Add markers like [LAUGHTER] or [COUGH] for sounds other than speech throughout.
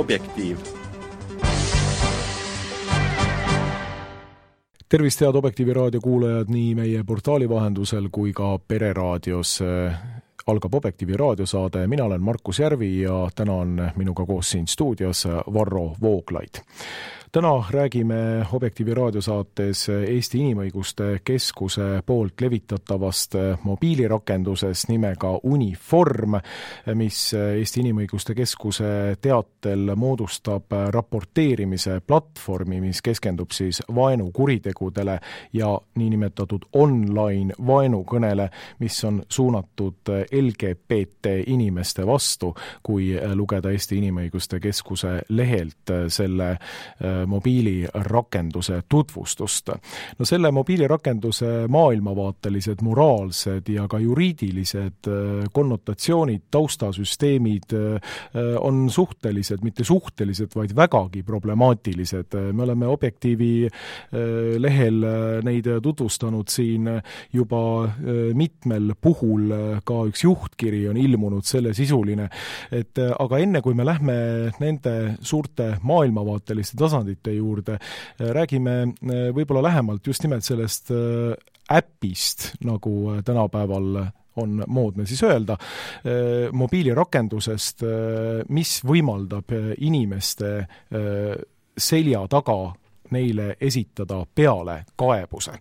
Objektiiv. tervist, head Objektiivi raadio kuulajad nii meie portaali vahendusel kui ka Pereraadios. Algab Objektiivi raadiosaade, mina olen Markus Järvi ja täna on minuga koos siin stuudios Varro Vooglaid täna räägime Objektiivi raadiosaates Eesti Inimõiguste Keskuse poolt levitatavast mobiilirakendusest nimega Uniform, mis Eesti Inimõiguste Keskuse teatel moodustab raporteerimise platvormi, mis keskendub siis vaenukuritegudele ja niinimetatud online vaenukõnele, mis on suunatud LGBT inimeste vastu, kui lugeda Eesti Inimõiguste Keskuse lehelt selle mobiilirakenduse tutvustust. no selle mobiilirakenduse maailmavaatelised, moraalsed ja ka juriidilised äh, konnotatsioonid, taustasüsteemid äh, on suhtelised, mitte suhtelised, vaid vägagi problemaatilised. me oleme Objektiivi äh, lehel neid tutvustanud siin juba mitmel puhul, ka üks juhtkiri on ilmunud sellesisuline, et aga enne, kui me lähme nende suurte maailmavaateliste tasandite juurde, räägime eh, võib-olla lähemalt just nimelt sellest eh, äpist, nagu tänapäeval on moodne siis öelda, mobiilirakendusest, mis võimaldab inimeste selja taga neile esitada pealekaebuse.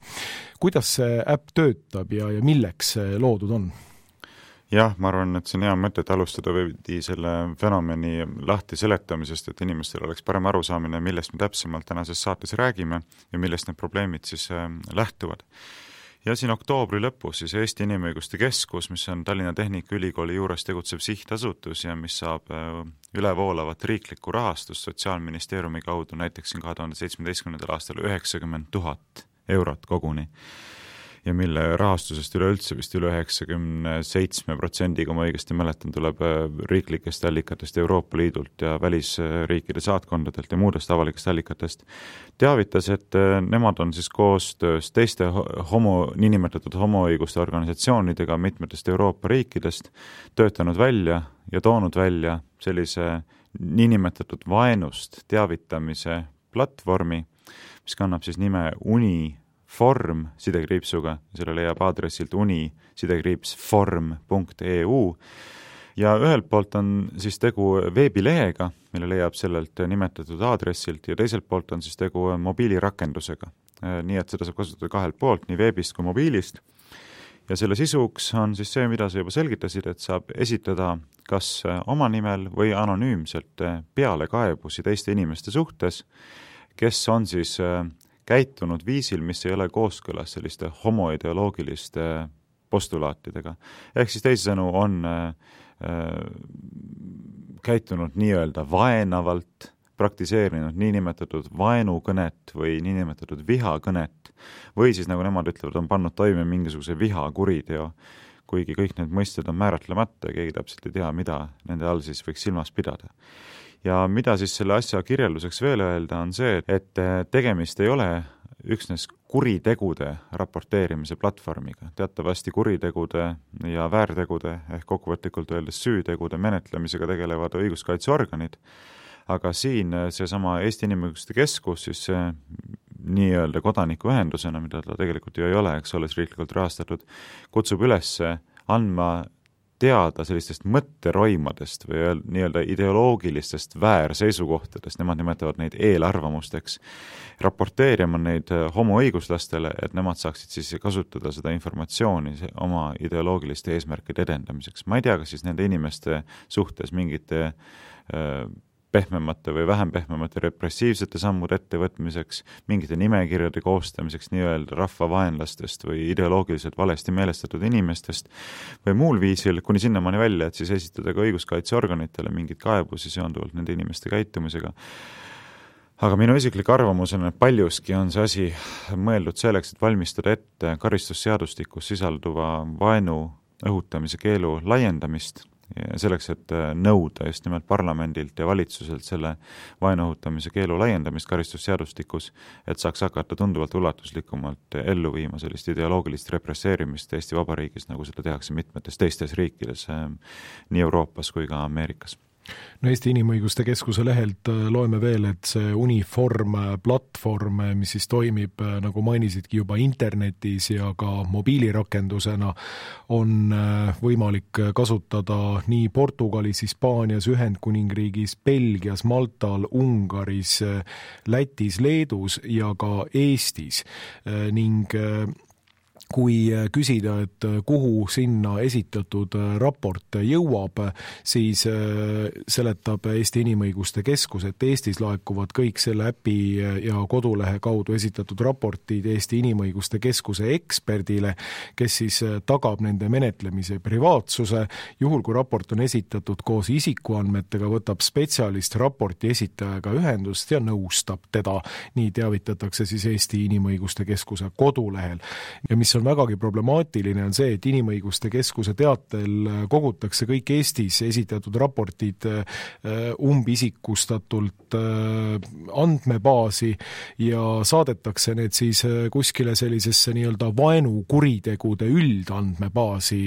kuidas see äpp töötab ja, ja milleks see loodud on? Jah, ma arvan, et on hea mõte, et alustada veidi selle fenomeni lahti seletamisest, et inimestel oleks parem arusaamine, millest me täpsemalt tänases saates räägime ja millest need probleemid siis äh, lähtuvad. ja siin oktoobri lõpus siis Eesti Inimõiguste Keskus, mis on Tallinna Tehnikaülikooli juures tegutsev sihtasutus ja mis saab äh, ülevoolavat riiklikku rahastust Sotsiaalministeeriumi kaudu näiteks siin kahe tuhande seitsmeteistkümnendal aastal üheksakümmend tuhat eurot koguni ja mille rahastusest üleüldse vist üle üheksakümne seitsme protsendi, kui ma õigesti mäletan, tuleb äh, riiklikest allikatest, Euroopa Liidult ja välisriikide saatkondadelt ja muudest avalikest allikatest, teavitas, et äh, nemad on siis koostöös teiste homo, niinimetatud homoõiguste organisatsioonidega mitmetest Euroopa riikidest töötanud välja ja toonud välja sellise niinimetatud vaenust teavitamise platvormi, mis kannab siis nime Uni form sidekriipsuga, selle leiab aadressilt uni sidekriips form.eu ja ühelt poolt on siis tegu veebilehega, mille leiab sellelt nimetatud aadressilt ja teiselt poolt on siis tegu mobiilirakendusega. nii et seda saab kasutada kahelt poolt, nii veebist kui mobiilist. ja selle sisuks on siis see, mida sa juba selgitasid, et saab esitada kas oma nimel või anonüümselt pealekaebusi teiste inimeste suhtes, kes on siis käitunud viisil, mis ei ole kooskõlas selliste homoideoloogiliste postulaatidega. ehk siis teisisõnu on äh, äh, käitunud nii-öelda vaenavalt, praktiseerinud niinimetatud vaenukõnet või niinimetatud vihakõnet või siis, nagu nemad ütlevad, on pannud toime mingisuguse vihakuriteo, kuigi kõik need mõisted on määratlemata ja keegi täpselt ei tea, mida nende all siis võiks silmas pidada ja mida siis selle asja kirjelduseks veel öelda, on see, et tegemist ei ole üksnes kuritegude raporteerimise platvormiga. teatavasti kuritegude ja väärtegude ehk kokkuvõtlikult öeldes süütegude menetlemisega tegelevad õiguskaitseorganid, aga siin seesama Eesti Inimõiguste Keskus siis nii-öelda kodanikuühendusena, mida ta tegelikult ju ei ole, eks ole, riiklikult rahastatud, kutsub üles andma teada sellistest mõtteroimadest või nii-öelda ideoloogilistest väärseisukohtadest, nemad nimetavad neid eelarvamusteks, raporteerima neid äh, homoõiguslastele, et nemad saaksid siis kasutada seda informatsiooni oma ideoloogiliste eesmärkide edendamiseks. ma ei tea, kas siis nende inimeste suhtes mingite äh, pehmemate või vähem pehmemate repressiivsete sammude ettevõtmiseks, mingite nimekirjade koostamiseks nii-öelda rahvavaenlastest või ideoloogiliselt valesti meelestatud inimestest või muul viisil, kuni sinnamaani välja, et siis esitada ka õiguskaitseorganitele mingeid kaebusi seonduvalt nende inimeste käitumisega. aga minu isiklik arvamus on, et paljuski on see asi mõeldud selleks, et valmistada ette karistusseadustikus sisalduva vaenu õhutamise keelu laiendamist selleks, et äh, nõuda just nimelt parlamendilt ja valitsuselt selle vaenu õhutamise keelu laiendamist karistusseadustikus, et saaks hakata tunduvalt ulatuslikumalt ellu viima sellist ideoloogilist represseerimist Eesti Vabariigis, nagu seda tehakse mitmetes teistes riikides, äh, nii Euroopas kui ka Ameerikas no Eesti Inimõiguste Keskuse lehelt äh, loeme veel, et see Uniform äh, platvorm, äh, mis siis toimib, nagu mainisidki, juba internetis ja ka mobiilirakendusena, on võimalik kasutada nii Portugalis, Hispaanias, Ühendkuningriigis, Belgias, Maltal, Ungaris, Lätis, Leedus ja ka Eestis. Ning kui äh, küsida, et äh, kuhu sinna esitatud äh, raport jõuab, siis seletab Eesti Inimõiguste Keskus, et Eestis laekuvad kõik selle äpi ja kodulehe kaudu esitatud raportid Eesti Inimõiguste Keskuse eksperdile, kes siis tagab nende menetlemise privaatsuse. juhul, kui raport on esitatud koos isikuandmetega, võtab spetsialist raporti esitajaga ühendust ja nõustab teda. nii teavitatakse siis Eesti Inimõiguste Keskuse kodulehel. ja mis on vägagi problemaatiline, on see, et Inimõiguste Keskuse teatel kogutakse kõik Eestis esitatud raportid äh, umbisikustatult äh, andmebaasi ja saadetakse need siis äh, kuskile sellisesse nii-öelda vaenukuritegude üldandmebaasi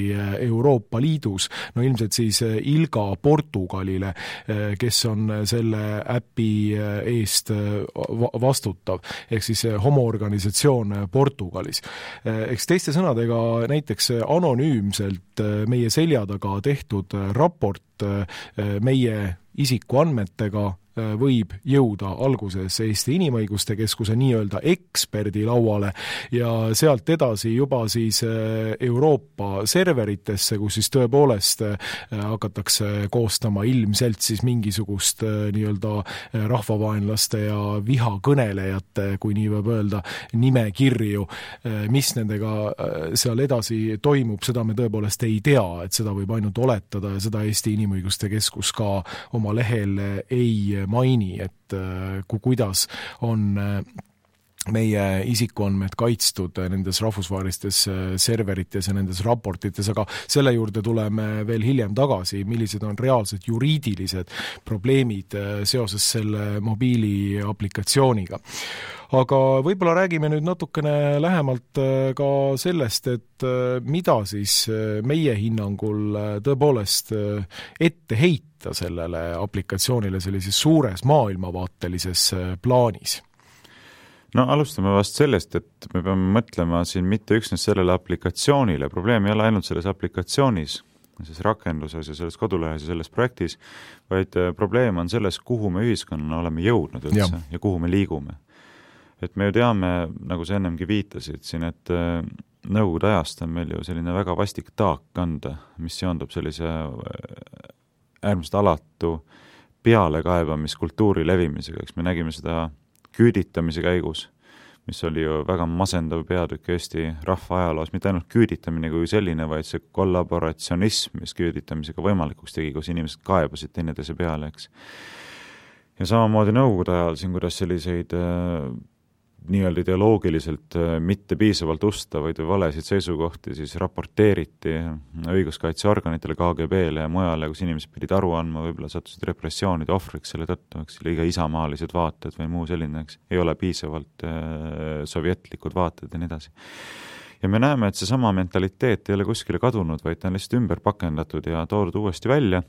Euroopa Liidus, no ilmselt siis ILGA Portugalile, kes on selle äpi eest vastutav, ehk siis homoorganisatsioon Portugalis. Eks teiste sõnadega näiteks anonüümselt äh, meie selja taga tehtud äh, raport meie isikuandmetega võib jõuda alguses Eesti Inimõiguste Keskuse nii-öelda eksperdi lauale ja sealt edasi juba siis äh, Euroopa serveritesse, kus siis tõepoolest äh, hakatakse koostama ilmselt siis mingisugust nii-öelda rahvavaenlaste ja vihakõnelejate, kui nii võib öelda, nimekirju. mis nendega seal edasi toimub, seda me tõepoolest ei tea, et seda võib ainult oletada ja seda Eesti Inimõiguste Keskus ka oma lehel ei maini, et äh, ku-, kuidas on äh, meie isikuandmed kaitstud nendes rahvusvahelistes äh, serverites ja nendes raportites, aga selle juurde tuleme veel hiljem tagasi, millised on reaalsed juriidilised probleemid seoses selle mobiiliaplikatsiooniga aga võib-olla räägime nüüd natukene lähemalt ka sellest, et mida siis meie hinnangul tõepoolest ette heita sellele aplikatsioonile sellises suures maailmavaatelises äh, plaanis? no alustame vast sellest, et me peame mõtlema siin mitte üksnes sellele aplikatsioonile, probleem ei ole ainult selles aplikatsioonis, selles rakenduses ja selles kodulehes ja selles projektis, vaid äh, probleem on selles, kuhu me ühiskonnana oleme jõudnud üldse ja, ja kuhu me liigume. Et me ju teame, nagu sa ennemgi viitasid siin, et äh, Nõukogude ajast on meil ju selline väga vastik taak kanda, mis seondub sellise äärmiselt alatu pealekaebamiskultuuri levimisega, eks me nägime seda küüditamise käigus, mis oli ju väga masendav peatükk Eesti rahva ajaloos, mitte ainult küüditamine kui selline, vaid see kollaboratsionism, mis küüditamisega võimalikuks tegi, kus inimesed kaebasid teineteise peale, eks. ja samamoodi Nõukogude ajal siin, kuidas selliseid äh, nii-öelda ideoloogiliselt äh, mitte piisavalt ustavaid või valesid seisukohti siis raporteeriti õiguskaitseorganitele, KGB-le ja mujale, kus inimesed pidid aru andma, võib-olla sattusid repressioonide ohvriks selle tõttu, eks, liiga isamaalised vaated või muu selline, eks, ei ole piisavalt äh, sovjetlikud vaated ja nii edasi. ja me näeme, et seesama mentaliteet ei ole kuskile kadunud, vaid ta on lihtsalt ümber pakendatud ja toodud uuesti välja,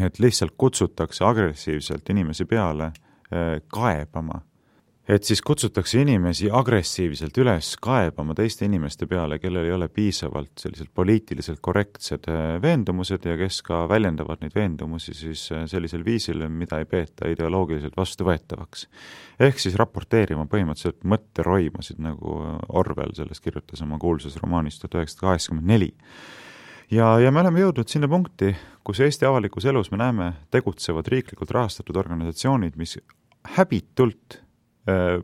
et lihtsalt kutsutakse agressiivselt inimesi peale äh, kaebama et siis kutsutakse inimesi agressiivselt üles kaebama teiste inimeste peale, kellel ei ole piisavalt sellised poliitiliselt korrektsed äh, veendumused ja kes ka väljendavad neid veendumusi siis äh, sellisel viisil, mida ei peeta ideoloogiliselt vastuvõetavaks. ehk siis raporteerima põhimõtteliselt mõtteroimasid, nagu Orwell sellest kirjutas oma kuulsas romaanis tuhat üheksasada kaheksakümmend neli ja, ja me oleme jõudnud sinna punkti, kus Eesti avalikus elus me näeme tegutsevad riiklikult rahastatud organisatsioonid, mis häbitult Äh,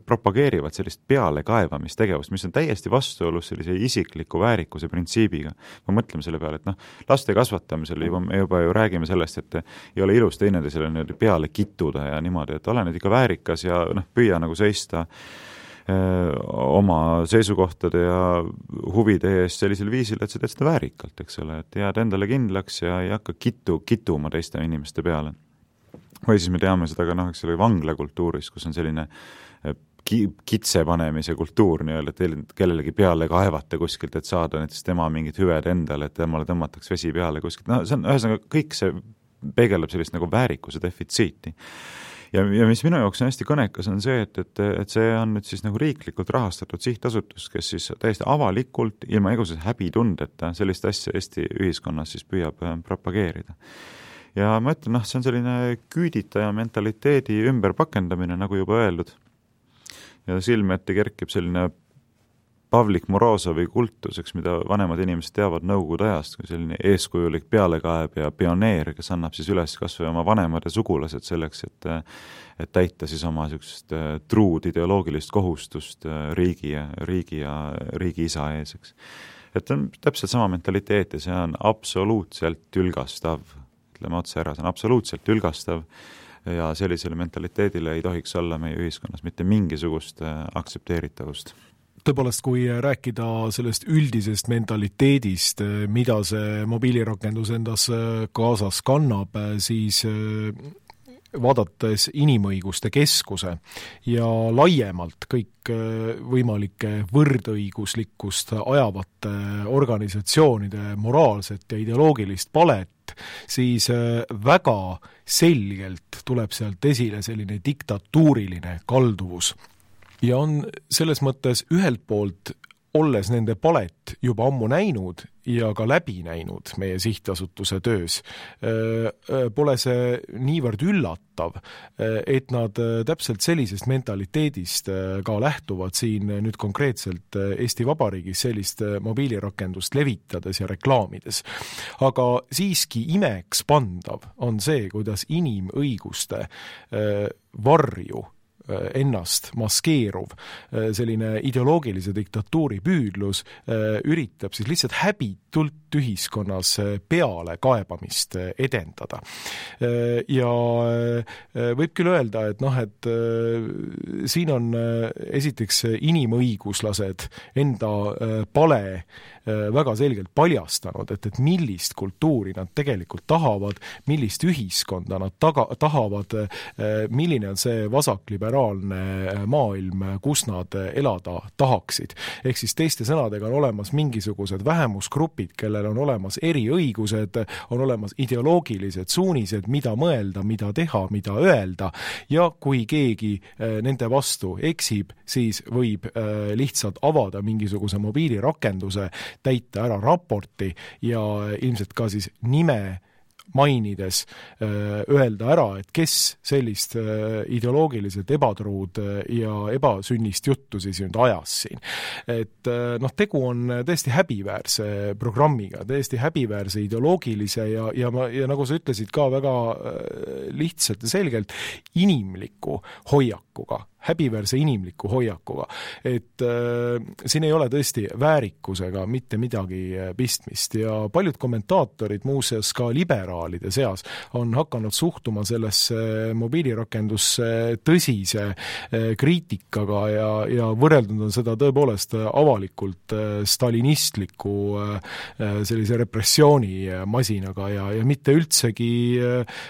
propageerivad sellist pealekaevamistegevust, mis on täiesti vastuolus sellise isikliku väärikuse printsiibiga. kui mõtleme selle peale, et noh, laste kasvatamisel juba, me juba ju räägime sellest, et ei ole ilus teineteisele niimoodi peale kittuda ja niimoodi, et ole nüüd ikka väärikas ja noh, püüa nagu seista äh, oma seisukohtade ja huvide eest sellisel viisil, et sa teed seda väärikalt, eks ole, et jääd endale kindlaks ja ei hakka kitu, kituma teiste inimeste peale või siis me teame seda ka noh, eks ole, vanglakultuuris, kus on selline äh, ki-, kitse panemise kultuur nii-öelda, et teil kellelegi peale kaevata kuskilt, et saada näiteks tema mingid hüved endale, et temale tõmmatakse vesi peale kuskilt, no see on ühesõnaga kõik see peegeldab sellist nagu väärikuse defitsiiti ja, ja mis minu jaoks on hästi kõnekas, on see, et, et, et see on nüüd siis nagu riiklikult rahastatud sihtasutus, kes siis täiesti avalikult, ilma igasuguse häbitundeta sellist asja Eesti ühiskonnas siis püüab äh, propageerida. ja ma ütlen, noh, see on selline küüditaja mentaliteedi ümberpakendamine, nagu juba öeldud. Ja silme ette kerkib selline Pavlik Morozovi kultus, eks, mida vanemad inimesed teavad Nõukogude ajast, kui selline eeskujulik pealekaeb ja pioneer, kes annab siis üles kas või oma vanemad ja sugulased selleks, et et täita siis oma niisugust äh, truud ideoloogilist kohustust äh, riigi ja, riigi ja riigiisa ees, eks. et on täpselt sama mentaliteet ja see on absoluutselt tülgastav, ütleme otse ära, see on absoluutselt tülgastav ja sellisele mentaliteedile ei tohiks olla meie ühiskonnas mitte mingisugust äh, aktsepteeritavust. tõepoolest, kui rääkida sellest üldisest mentaliteedist, mida see mobiilirakendus endas kaasas kannab, siis vaadates Inimõiguste Keskuse ja laiemalt kõikvõimalike võrdõiguslikkust ajavate organisatsioonide moraalset ja ideoloogilist palet, siis väga selgelt tuleb sealt esile selline diktatuuriline kalduvus. Ja on selles mõttes ühelt poolt olles nende palet juba ammu näinud ja ka läbi näinud meie sihtasutuse töös, pole see niivõrd üllatav, et nad täpselt sellisest mentaliteedist ka lähtuvad siin nüüd konkreetselt Eesti Vabariigis sellist mobiilirakendust levitades ja reklaamides. aga siiski imekspandav on see, kuidas inimõiguste varju ennast maskeeruv äh, selline ideoloogilise diktatuuri püüdlus äh, üritab siis lihtsalt häbitult ühiskonnas pealekaebamist edendada. Ja võib küll öelda, et noh, et siin on esiteks inimõiguslased enda pale väga selgelt paljastanud, et, et millist kultuuri nad tegelikult tahavad, millist ühiskonda nad taga, tahavad, milline on see vasakliberaalne maailm, kus nad elada tahaksid. ehk siis teiste sõnadega on olemas mingisugused vähemusgrupid, kellel on olemas eriõigused, on olemas ideoloogilised suunised, mida mõelda, mida teha, mida öelda, ja kui keegi nende vastu eksib, siis võib lihtsalt avada mingisuguse mobiilirakenduse, täita ära raporti ja ilmselt ka siis nime mainides öelda ära, et kes sellist ideoloogiliselt ebatruud ja ebasünnist juttu siis nüüd ajas siin. et noh, tegu on tõesti häbiväärse programmiga, täiesti häbiväärse ideoloogilise ja, ja ma, ja nagu sa ütlesid ka väga lihtsalt ja selgelt, inimliku hoiakuga häbiväärse inimliku hoiakuga. et äh, siin ei ole tõesti väärikusega mitte midagi äh, pistmist ja paljud kommentaatorid, muuseas ka liberaalide seas, on hakanud suhtuma sellesse mobiilirakendusse tõsise äh, kriitikaga ja, ja võrreldud on seda tõepoolest avalikult äh, stalinistliku äh, sellise repressioonimasinaga ja, ja mitte üldsegi äh,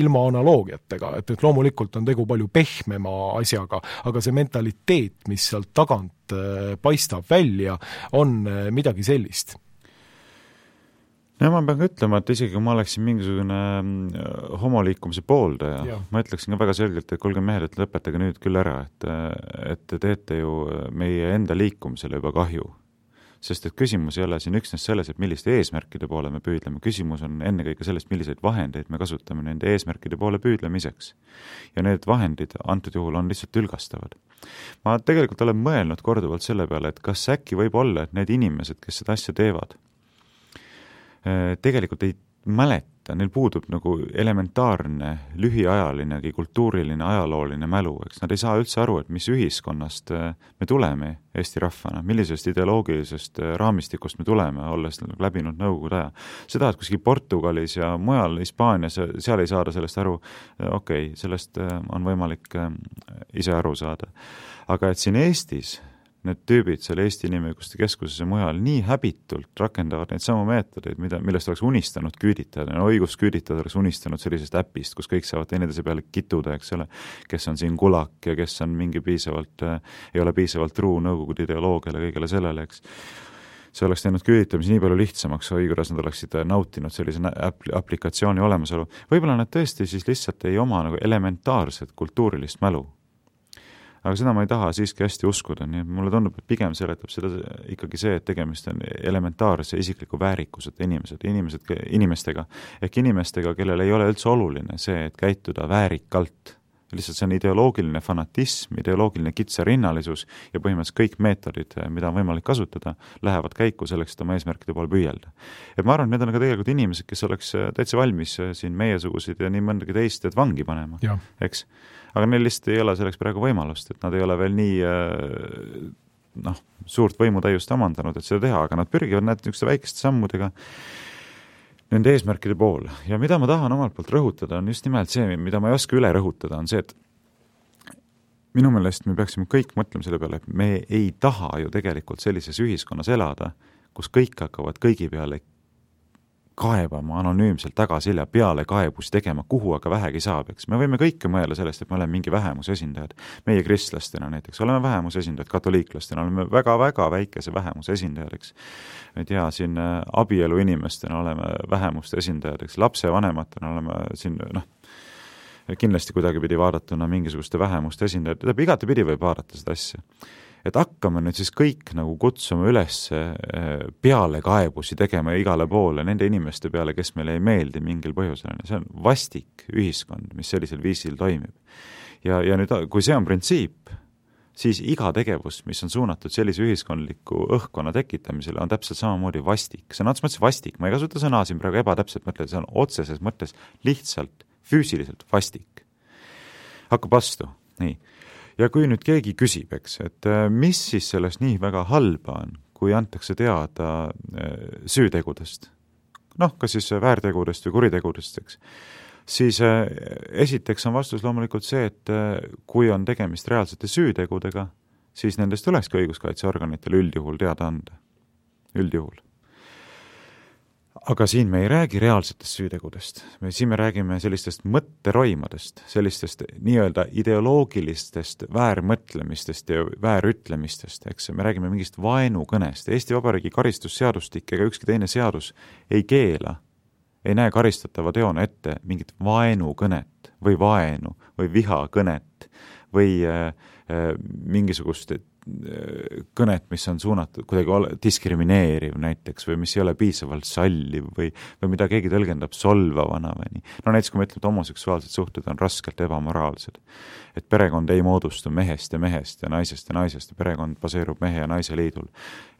ilma analoogiatega, et, et loomulikult on tegu palju pehmema asjaga, asjaga, aga see mentaliteet, mis sealt tagant äh, paistab välja, on äh, midagi sellist. No ma pean ka ütlema, et isegi kui ma oleksin mingisugune mm, homoliikumise pooldaja, ma ütleksin ka väga selgelt, et kuulge mehed, et lõpetage nüüd küll ära, et, et te teete ju meie enda liikumisele juba kahju sest et küsimus ei ole siin üksnes selles, et milliste eesmärkide poole me püüdleme, küsimus on ennekõike selles, milliseid vahendeid me kasutame nende eesmärkide poole püüdlemiseks. ja need vahendid antud juhul on lihtsalt tülgastavad. ma tegelikult olen mõelnud korduvalt selle peale, et kas äkki võib olla, et need inimesed, kes seda asja teevad, tegelikult ei mäleta, neil puudub nagu elementaarne lühiajalinegi kultuuriline ajalooline mälu, eks nad ei saa üldse aru, et mis ühiskonnast äh, me tuleme Eesti rahvana, millisest ideoloogilisest äh, raamistikust me tuleme, olles läbinud Nõukogude aja. seda, et kuskil Portugalis ja mujal Hispaanias, seal ei saada sellest aru, äh, okei okay,, sellest on võimalik ise aru saada. aga et siin Eestis need tüübid seal Eesti Inimõiguste Keskuses ja mujal nii häbitult rakendavad neid samu meetodeid, mida, millest oleks unistanud küüditajad, no õigusküüditajad oleks unistanud sellisest äpist, kus kõik saavad teineteise peale kittuda, eks ole, kes on siin kulak ja kes on mingi piisavalt äh,, ei ole piisavalt truu Nõukogude ideoloogiale, kõigele sellele, eks see oleks teinud küüditamise nii palju lihtsamaks või kuidas nad oleksid nautinud sellise apl-, aplikatsiooni olemasolu. võib-olla nad tõesti siis lihtsalt ei oma nagu elementaarset kultuurilist mälu. Aga seda ma ei taha siiski hästi uskuda, nii et mulle tundub, et pigem seletab seda ikkagi see, et tegemist on elementaarse isikliku väärikuseta inimesed, inimesed, inimestega, ehk inimestega, kellel ei ole üldse oluline see, et käituda väärikalt lihtsalt see on ideoloogiline fanatism, ideoloogiline kitsarinnalisus ja põhimõtteliselt kõik meetodid, mida on võimalik kasutada, lähevad käiku selleks, et oma eesmärkide poole püüelda. et ma arvan, et need on ka tegelikult inimesed, kes oleks täitsa valmis siin meiesuguseid ja nii mõndagi teist, et vangi panema, eks. Aga neil lihtsalt ei ole selleks praegu võimalust, et nad ei ole veel nii noh, suurt võimutäiust omandanud, et seda teha, aga nad pürgivad, näed, niisuguste väikeste sammudega nende eesmärkide poole ja mida ma tahan omalt poolt rõhutada, on just nimelt see, mida ma ei oska üle rõhutada, on see, et minu meelest me peaksime kõik mõtlema selle peale, et me ei taha ju tegelikult sellises ühiskonnas elada, kus kõik hakkavad kõigi peale kaebama anonüümselt tagaselja peale kaebusi tegema, kuhu aga vähegi saab, eks. me võime kõike mõelda sellest, et me oleme mingi vähemuse esindajad. meie kristlastena näiteks oleme vähemuse esindajad, katoliiklastena oleme väga-väga väikese vähemuse esindajad, eks. ma ei tea, siin äh, abielu inimestena oleme vähemuste esindajad, eks, lapsevanematena oleme siin noh, kindlasti kuidagipidi vaadatuna mingisuguste vähemuste esindajad, tähendab igatepidi võib vaadata seda asja et hakkame nüüd siis kõik nagu kutsuma üles eh, pealekaebusi tegema igale poole nende inimeste peale, kes meile ei meeldi mingil põhjusel, see on vastik ühiskond, mis sellisel viisil toimib. ja, ja nüüd, kui see on printsiip, siis iga tegevus, mis on suunatud sellise ühiskondliku õhkkonna tekitamisele, on täpselt samamoodi vastik, sõna otseses mõttes vastik, ma ei kasuta sõna siin praegu ebatäpselt mõttes, see on otseses mõttes lihtsalt füüsiliselt vastik. hakkab vastu, nii ja kui nüüd keegi küsib, eks, et äh, mis siis sellest nii väga halba on, kui antakse teada äh, süütegudest, noh, kas siis väärtegudest või kuritegudest, eks, siis äh, esiteks on vastus loomulikult see, et kui on tegemist reaalsete süütegudega, siis nendest tulekski õiguskaitseorganitel üldjuhul teada anda, üldjuhul aga siin me ei räägi reaalsetest süütegudest, me siin me räägime sellistest mõtteroimadest, sellistest nii-öelda ideoloogilistest väärmõtlemistest ja väärütlemistest, eks, me räägime mingist vaenukõnest, Eesti Vabariigi karistusseadustik ega ükski teine seadus ei keela, ei näe karistatava teona ette mingit vaenukõnet või vaenu või vihakõnet või äh, äh, mingisugust kõnet, mis on suunatud kuidagi diskrimineeriv näiteks või mis ei ole piisavalt salliv või, või mida keegi tõlgendab solvavana või nii. no näiteks kui me ütleme, et homoseksuaalsed suhted on raskelt ebamoraalsed, et perekond ei moodustu mehest ja mehest ja naisest ja naisest ja perekond baseerub mehe ja naise liidul.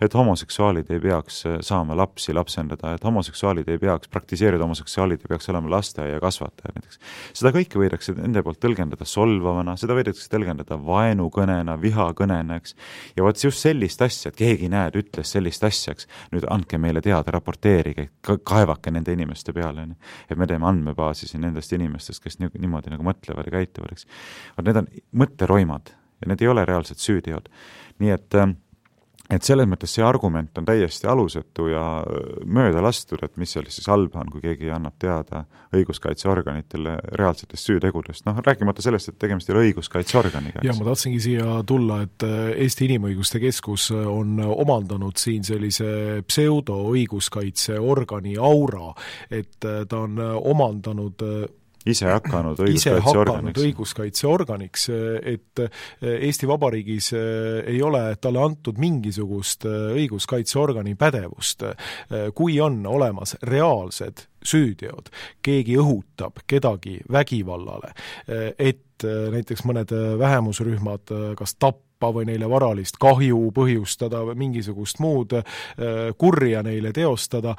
et homoseksuaalid ei peaks äh, saama lapsi lapsendada, et homoseksuaalid ei peaks, praktiseerida homoseksuaalid ei peaks olema lasteaia kasvatajad näiteks. seda kõike võidakse nende poolt tõlgendada solvavana, seda võidakse tõlgendada vaenukõnena, vihakõnena, eks, ja vot just sellist asja, et keegi, näed, ütles sellist asja, eks, nüüd andke meile teada, raporteerige, kaevake nende inimeste peale, on ju. et me teeme andmebaasi siin nendest inimestest, kes niimoodi nagu mõtlevad ja käituvad, eks. vot need on mõtteroimad ja need ei ole reaalsed süüteod. nii et äh, et selles mõttes see argument on täiesti alusetu ja mööda lastud, et mis seal siis halba on, kui keegi annab teada õiguskaitseorganitele reaalsetest süütegudest, noh, rääkimata sellest, et tegemist ei ole õiguskaitseorganiga. ja ma tahtsingi siia tulla, et äh, Eesti Inimõiguste Keskus on omandanud siin sellise pseudoõiguskaitseorgani aura, et äh, ta on omandanud ise hakanud õiguskaitseorganiks. õiguskaitseorganiks, et Eesti Vabariigis ei ole talle antud mingisugust õiguskaitseorgani pädevust. kui on olemas reaalsed süüteod, keegi õhutab kedagi vägivallale, et näiteks mõned vähemusrühmad kas tappa või neile varalist kahju põhjustada või mingisugust muud kurja neile teostada,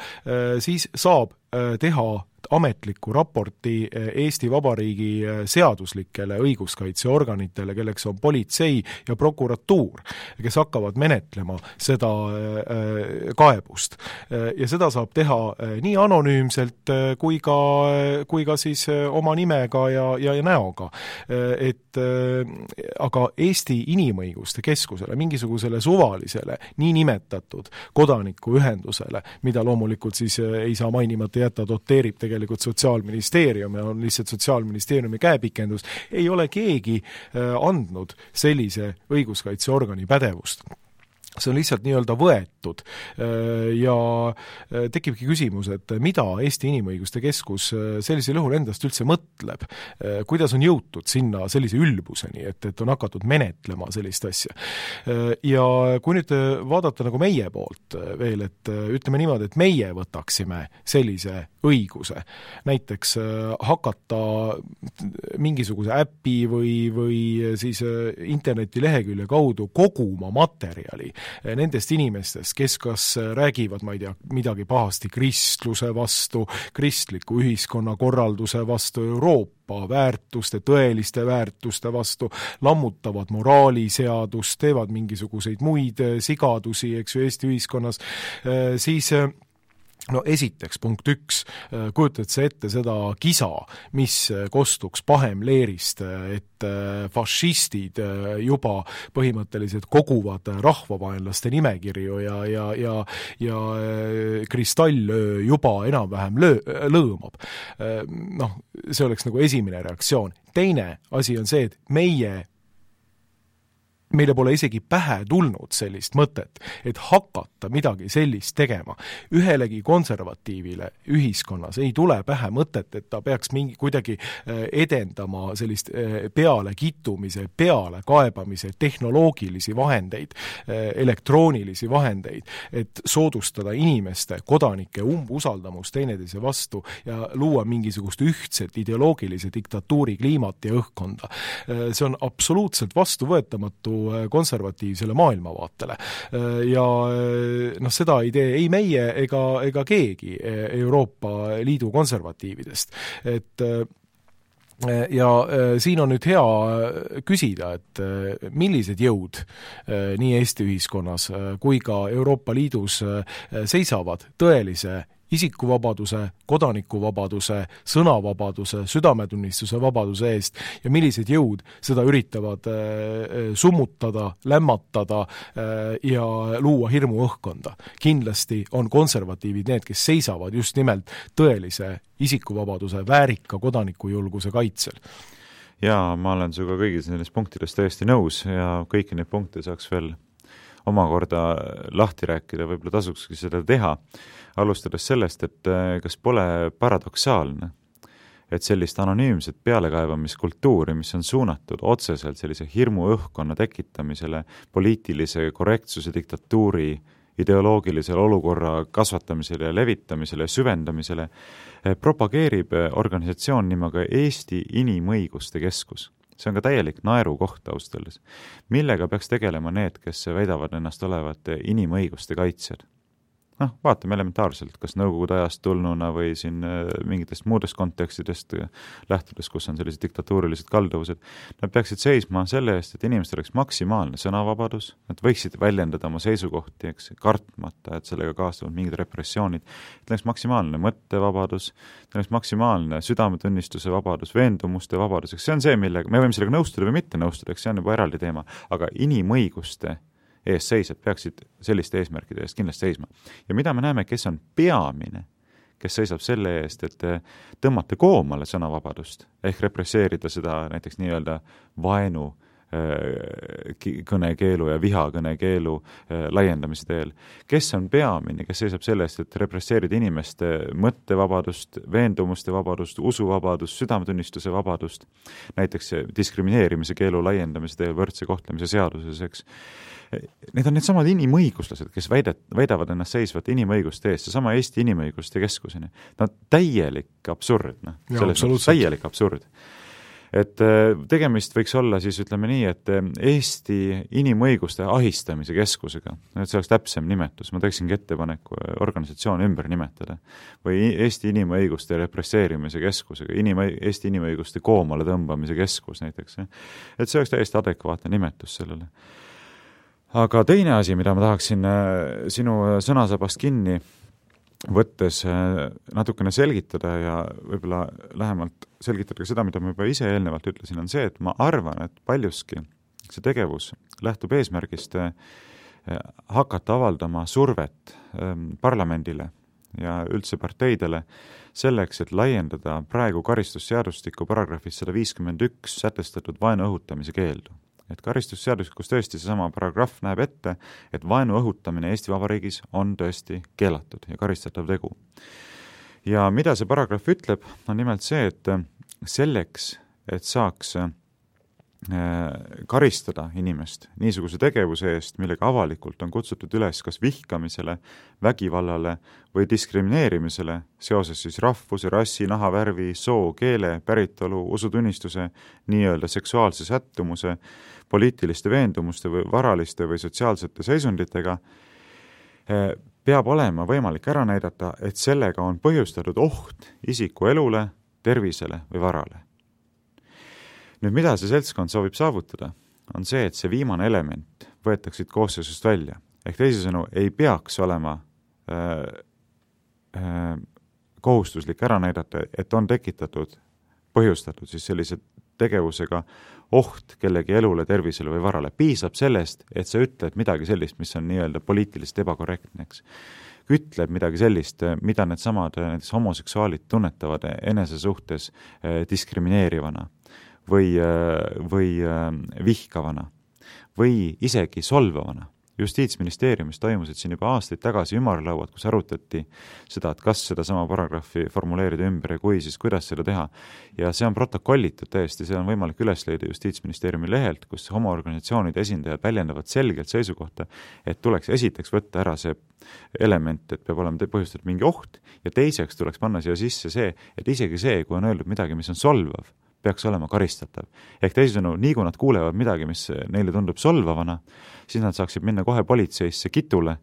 siis saab teha ametliku raporti eh, Eesti Vabariigi eh, seaduslikele õiguskaitseorganitele, kelleks on politsei ja prokuratuur, kes hakkavad menetlema seda eh, kaebust. ja seda saab teha nii anonüümselt kui ka, kui ka siis oma nimega ja, ja, ja näoga. Et aga Eesti Inimõiguste Keskusele, mingisugusele suvalisele niinimetatud kodanikuühendusele, mida loomulikult siis ei saa mainimata jätta, doteerib tegelikult Sotsiaalministeerium ja on lihtsalt Sotsiaalministeeriumi käepikendus, ei ole keegi äh, andnud sellise õiguskaitseorgani pädevust. See on lihtsalt nii-öelda võetud. Ja tekibki küsimus, et mida Eesti Inimõiguste Keskus sellisel juhul endast üldse mõtleb, kuidas on jõutud sinna sellise ülbuseni, et, et on hakatud menetlema sellist asja. Ja kui nüüd vaadata nagu meie poolt veel, et ütleme niimoodi, et meie võtaksime sellise õiguse, näiteks hakata mingisuguse äpi või, või siis internetilehekülje kaudu koguma materjali nendest inimestest, kes kas räägivad, ma ei tea, midagi pahasti kristluse vastu, kristliku ühiskonnakorralduse vastu, Euroopa väärtuste, tõeliste väärtuste vastu, lammutavad moraaliseadust, teevad mingisuguseid muid sigadusi, eks ju, Eesti ühiskonnas, siis no esiteks, punkt üks, kujutad sa ette seda kisa, mis kostuks Pahemleerist, et äh, fašistid äh, juba põhimõtteliselt koguvad rahvavaenlaste nimekirju ja, ja, ja ja äh, kristallöö juba enam-vähem löö, lõõmab. Noh, see oleks nagu esimene reaktsioon. teine asi on see, et meie meile pole isegi pähe tulnud sellist mõtet, et hakata midagi sellist tegema. ühelegi konservatiivile ühiskonnas ei tule pähe mõtet, et ta peaks mingi, kuidagi äh, edendama sellist äh, pealekittumise, pealekaebamise tehnoloogilisi vahendeid, äh, elektroonilisi vahendeid, et soodustada inimeste, kodanike umbusaldamust teineteise vastu ja luua mingisugust ühtset ideoloogilise diktatuuri kliimat ja õhkkonda. see on absoluutselt vastuvõetamatu Äh, konservatiivsele maailmavaatele. Äh, ja äh, noh, seda ei tee ei meie ega, ega keegi Euroopa Liidu konservatiividest. et ja siin on nüüd hea küsida, et millised jõud nii Eesti ühiskonnas kui ka Euroopa Liidus seisavad tõelise isikuvabaduse, kodanikuvabaduse, sõnavabaduse, südametunnistuse vabaduse eest ja millised jõud seda üritavad äh, äh, summutada, lämmatada äh, ja luua hirmuõhkkonda. kindlasti on konservatiivid need, kes seisavad just nimelt tõelise isikuvabaduse, väärika kodanikujulguse kaitsel jaa, ma olen sinuga kõigis nendes punktides täiesti nõus ja kõiki neid punkte saaks veel omakorda lahti rääkida, võib-olla tasukski seda teha. Alustades sellest, et äh, kas pole paradoksaalne, et sellist anonüümset pealekaebamiskultuuri, mis on suunatud otseselt sellise hirmuõhkkonna tekitamisele, poliitilise korrektsuse diktatuuri ideoloogilisele olukorra kasvatamisele ja levitamisele ja süvendamisele, äh, propageerib äh, organisatsioon nimega Eesti Inimõiguste Keskus see on ka täielik naerukoht ausalt öeldes. millega peaks tegelema need, kes väidavad ennast olevat inimõiguste kaitsjad? Noh, vaatame elementaarselt, kas Nõukogude ajast tulnuna või siin äh, mingitest muudest kontekstidest äh, lähtudes, kus on sellised diktatuurilised kalduvused, nad peaksid seisma selle eest, et inimestel oleks maksimaalne sõnavabadus, nad võiksid väljendada oma seisukohti, eks, kartmata, et sellega kaasnevad mingid repressioonid, et oleks maksimaalne mõttevabadus, oleks maksimaalne südametunnistuse vabadus, veendumuste vabadus, eks see on see, millega, me võime sellega nõustuda või mitte nõustuda, eks see on juba eraldi teema, aga inimõiguste eest seisjad peaksid selliste eesmärkide eest kindlasti seisma. ja mida me näeme, kes on peamine, kes seisab selle eest, et tõmmata koomale sõnavabadust ehk represseerida seda näiteks nii-öelda vaenu äh, kõnekeelu ja vihakõnekeelu äh, laiendamise teel. kes on peamine, kes seisab selle eest, et represseerida inimeste mõttevabadust, veendumuste vabadust, usuvabadust, südametunnistuse vabadust, näiteks diskrimineerimise keelu laiendamise teel võrdse kohtlemise seaduses, eks need on needsamad inimõiguslased, kes väidet-, väidavad ennast seisvat inimõiguste eest, seesama Eesti Inimõiguste Keskuseni. no täielik absurd, noh, selles mõttes täielik absurd et äh, tegemist võiks olla siis ütleme nii, et äh, Eesti Inimõiguste Ahistamise Keskusega, et see oleks täpsem nimetus, ma teeksingi ettepaneku äh, organisatsioon ümber nimetada. või Eesti Inimõiguste Represseerimise Keskusega, inim-, Eesti Inimõiguste Koomale Tõmbamise Keskus näiteks, et see oleks täiesti adekvaatne nimetus sellele. Aga teine asi, mida ma tahaksin sinu sõnasabast kinni võttes äh, natukene selgitada ja võib-olla lähemalt selgitada ka seda, mida ma juba ise eelnevalt ütlesin, on see, et ma arvan, et paljuski see tegevus lähtub eesmärgist hakata avaldama survet ähm, parlamendile ja üldse parteidele selleks, et laiendada praegu karistusseadustiku paragrahvis sada viiskümmend üks sätestatud vaenu õhutamise keeldu et karistusseadustikus tõesti seesama paragrahv näeb ette, et vaenu õhutamine Eesti Vabariigis on tõesti keelatud ja karistatav tegu. ja mida see paragrahv ütleb, on nimelt see, et selleks, et saaks karistada inimest niisuguse tegevuse eest, millega avalikult on kutsutud üles kas vihkamisele, vägivallale või diskrimineerimisele seoses siis rahvuse, rassi, nahavärvi, soo, keele, päritolu, usutunnistuse, nii-öelda seksuaalse sättumuse, poliitiliste veendumuste või varaliste või sotsiaalsete seisunditega, äh, peab olema võimalik ära näidata, et sellega on põhjustatud oht isiku elule, tervisele või varale nüüd mida see seltskond soovib saavutada, on see, et see viimane element võetakse siit koosseisust välja. ehk teisisõnu, ei peaks olema äh, äh, kohustuslik ära näidata, et on tekitatud, põhjustatud siis sellise tegevusega oht kellegi elule, tervisele või varale. piisab sellest, et sa ütled midagi sellist, mis on nii-öelda poliitiliselt ebakorrektne, eks. ütled midagi sellist, mida needsamad näiteks homoseksuaalid tunnetavad enese suhtes äh, diskrimineerivana või, või vihkavana või isegi solvavana. justiitsministeeriumis toimusid siin juba aastaid tagasi ümarlauad, kus arutati seda, et kas sedasama paragrahvi formuleerida ümber ja kui, siis kuidas seda teha. ja see on protokollitud täiesti, see on võimalik üles leida Justiitsministeeriumi lehelt, kus homoorganisatsioonide esindajad väljendavad selgelt seisukohta, et tuleks esiteks võtta ära see element, et peab olema põhjustatud mingi oht ja teiseks tuleks panna siia sisse see, et isegi see, kui on öeldud midagi, mis on solvav peaks olema karistatav. ehk teisisõnu, nii kui nad kuulevad midagi, mis neile tundub solvavana, siis nad saaksid minna kohe politseisse kitule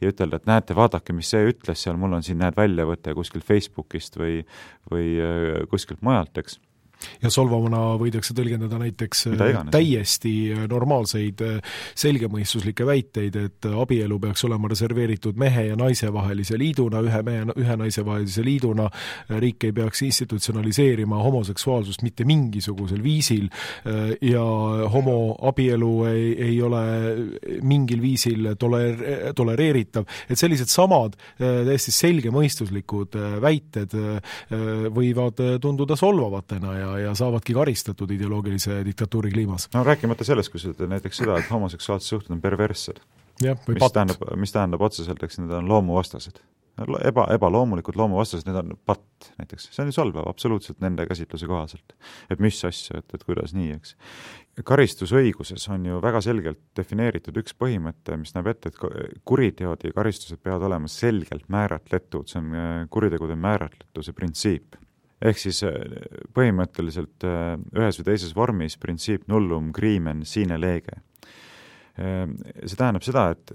ja ütelda, et näete, vaadake, mis see ütles seal, mul on siin, näed, väljavõte kuskilt Facebookist või, või äh, kuskilt mujalt, eks ja solvavana võidakse tõlgendada näiteks äh, täiesti äh, normaalseid äh, selgemõistuslikke väiteid, et abielu peaks olema reserveeritud mehe ja naise vahelise liiduna, ühe mehe, ühe naise vahelise liiduna, riik ei peaks institutsionaliseerima homoseksuaalsust mitte mingisugusel viisil. Ja homoabielu ei, ei ole mingil viisil toler-, tolereeritav, et sellised samad täiesti selgemõistuslikud väited võivad tunduda solvavatena ja ja, ja saavadki karistatud ideoloogilise diktatuuri kliimas. no rääkimata sellest, kui sa ütled näiteks seda, et homoseksuaalsed suhted on perverssed. mis patt. tähendab, mis tähendab otseselt, eks need on loomuvastased. eba, ebaloomulikud loomuvastased, need on patt näiteks, see on ju solvav absoluutselt nende käsitluse kohaselt. et mis asja, et, et kuidas nii, eks. karistusõiguses on ju väga selgelt defineeritud üks põhimõte, mis näeb ette, et kuriteod ja karistused peavad olema selgelt määratletud, see on äh, kuritegude määratletuse printsiip ehk siis äh, põhimõtteliselt äh, ühes või teises vormis printsiip nullum crimen sine lege. Äh, see tähendab seda, et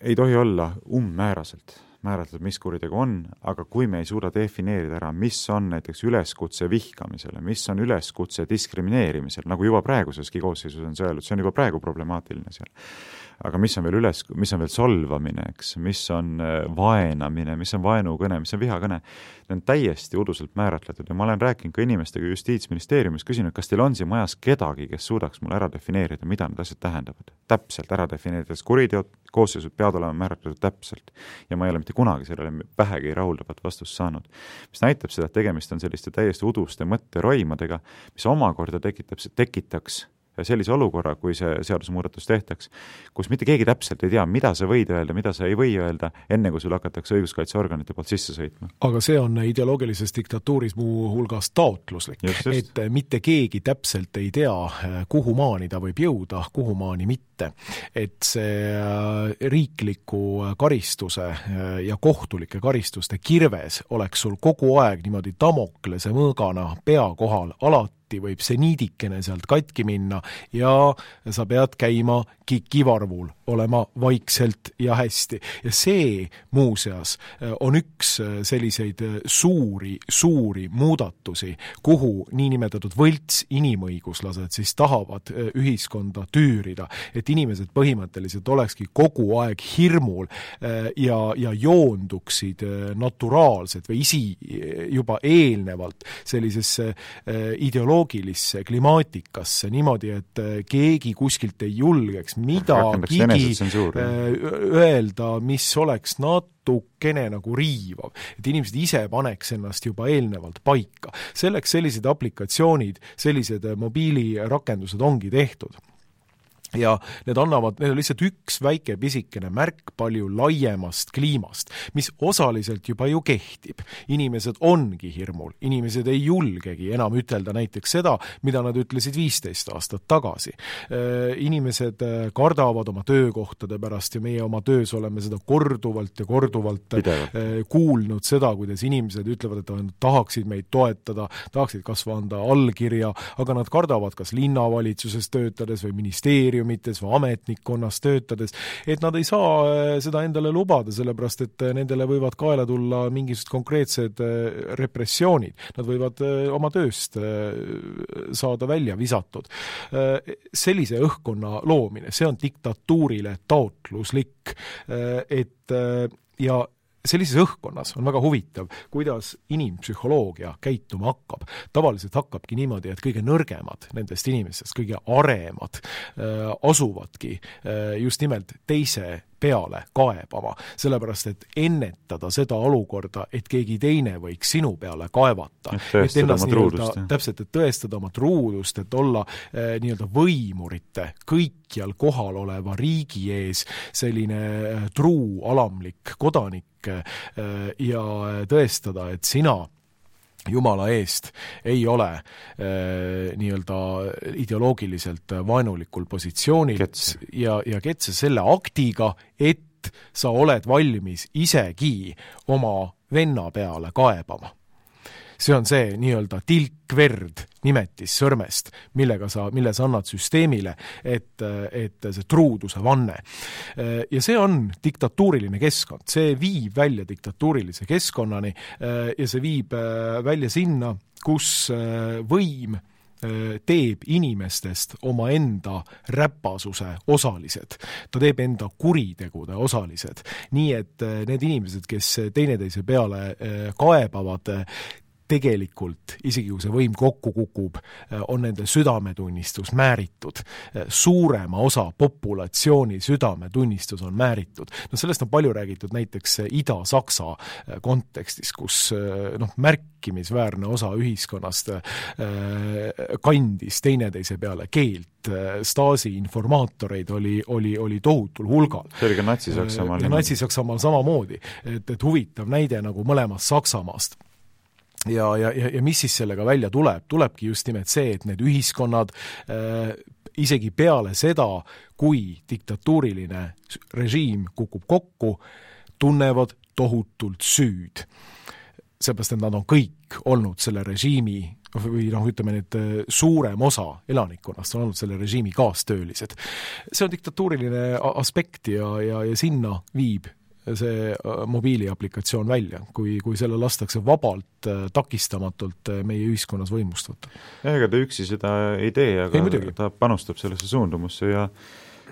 ei tohi olla umbmääraselt määratleda, mis kuritegu on, aga kui me ei suuda defineerida ära, mis on näiteks üleskutse vihkamisele, mis on üleskutse diskrimineerimisele, nagu juba praeguseski koosseisus on see öeldud, see on juba praegu problemaatiline seal aga mis on veel üles, mis on veel solvamine, eks, mis on äh, vaenamine, mis on vaenukõne, mis on vihakõne, need on täiesti uduselt määratletud ja ma olen rääkinud ka inimestega Justiitsministeeriumis, küsinud, kas teil on siin majas kedagi, kes suudaks mulle ära defineerida, mida need asjad tähendavad. täpselt ära defineerida, sest kuriteod, koosseisud peavad olema määratletud täpselt. ja ma ei ole mitte kunagi sellele vähegi rahuldavat vastust saanud. mis näitab seda, et tegemist on selliste täiesti uduste mõtteroimadega, mis omakorda tekitab, tekitaks sellise olukorra, kui see seadusemuudatus tehtaks, kus mitte keegi täpselt ei tea, mida sa võid öelda, mida sa ei või öelda, enne kui sul hakatakse õiguskaitseorganite poolt sisse sõitma. aga see on ideoloogilises diktatuuris muuhulgas taotluslik, et mitte keegi täpselt ei tea, kuhumaani ta võib jõuda, kuhumaani mitte. et see äh, riikliku karistuse äh, ja kohtulike karistuste kirves oleks sul kogu aeg niimoodi Damoklese mõõgana pea kohal, alati sotti võib seniidikene sealt katki minna ja sa pead käima kikivarvul, olema vaikselt ja hästi. ja see muuseas on üks selliseid suuri, suuri muudatusi, kuhu niinimetatud võlts inimõiguslased siis tahavad ühiskonda tüürida, et inimesed põhimõtteliselt olekski kogu aeg hirmul ja, ja joonduksid naturaalselt või isi juba eelnevalt sellisesse ideoloogiasse, ideoloogilisse klimaatikasse niimoodi, et äh, keegi kuskilt ei julgeks midagigi äh, öelda, mis oleks natukene nagu riivav. et inimesed ise paneks ennast juba eelnevalt paika. selleks sellised aplikatsioonid, sellised äh, mobiilirakendused ongi tehtud ja need annavad, need on lihtsalt üks väike pisikene märk palju laiemast kliimast, mis osaliselt juba ju kehtib. inimesed ongi hirmul, inimesed ei julgegi enam ütelda näiteks seda, mida nad ütlesid viisteist aastat tagasi. Äh, inimesed äh, kardavad oma töökohtade pärast ja meie oma töös oleme seda korduvalt ja korduvalt äh, Pidevalt. kuulnud, seda, kuidas inimesed ütlevad, et nad tahaksid meid toetada, tahaksid kas või anda allkirja, aga nad kardavad kas linnavalitsuses töötades või ministeeriumis, ministeeriumites või ametnikkonnas töötades, et nad ei saa äh, seda endale lubada, sellepärast et äh, nendele võivad kaela tulla mingisugused konkreetsed äh, repressioonid, nad võivad oma tööst saada välja visatud. sellise õhkkonna loomine, see on diktatuurile taotluslik, et ja sellises õhkkonnas on väga huvitav, kuidas inimpsühholoogia käituma hakkab. tavaliselt hakkabki niimoodi, et kõige nõrgemad nendest inimestest, kõige aremad äh, asuvadki äh, just nimelt teise peale kaebama, sellepärast et ennetada seda olukorda, et keegi teine võiks sinu peale kaevata. et ennast nii-öelda, täpselt, et tõestada oma truudust, et olla äh, nii-öelda võimurite, kõikjal kohal oleva riigi ees selline äh, truu alamlik kodanik, Äh, ja tõestada, et sina jumala eest ei ole äh, nii-öelda ideoloogiliselt vaenulikul positsioonil Kets. ja, ja Ketse selle aktiga, et sa oled valmis isegi oma venna peale kaebama see on see nii-öelda tilk verd nimetis sõrmest, millega sa, mille sa annad süsteemile, et, et see truuduse vanne. Ja see on diktatuuriline keskkond, see viib välja diktatuurilise keskkonnani ja see viib välja sinna, kus võim teeb inimestest omaenda räpasuse osalised. ta teeb enda kuritegude osalised. nii et need inimesed, kes teineteise peale kaebavad, tegelikult, isegi kui see võim kokku kukub, äh, on nende südametunnistus määritud. Äh, suurema osa populatsiooni südametunnistus on määritud. no sellest on palju räägitud näiteks äh, Ida-Saksa kontekstis, kus noh, märkimisväärne osa ühiskonnast kandis teineteise peale keelt, Stasi informaatoreid oli, oli, oli tohutul hulgal. see oli ka Natsi-Saksamaal. Natsi-Saksamaal samamoodi, et, et huvitav näide nagu mõlemast Saksamaast ja, ja, ja, ja mis siis sellega välja tuleb, tulebki just nimelt see, et need ühiskonnad äh, isegi peale seda, kui diktatuuriline režiim kukub kokku, tunnevad tohutult süüd. seepärast, et nad on kõik olnud selle režiimi või noh, ütleme nüüd äh, suurem osa elanikkonnast on olnud selle režiimi kaastöölised. see on diktatuuriline aspekt ja, ja, ja sinna viib see äh, mobiiliaplikatsioon välja, kui, kui selle lastakse vabalt, äh, takistamatult äh, meie ühiskonnas võimust võtta. jah, ega ta üksi seda ei tee, aga ei, ta panustab sellesse suundumusse ja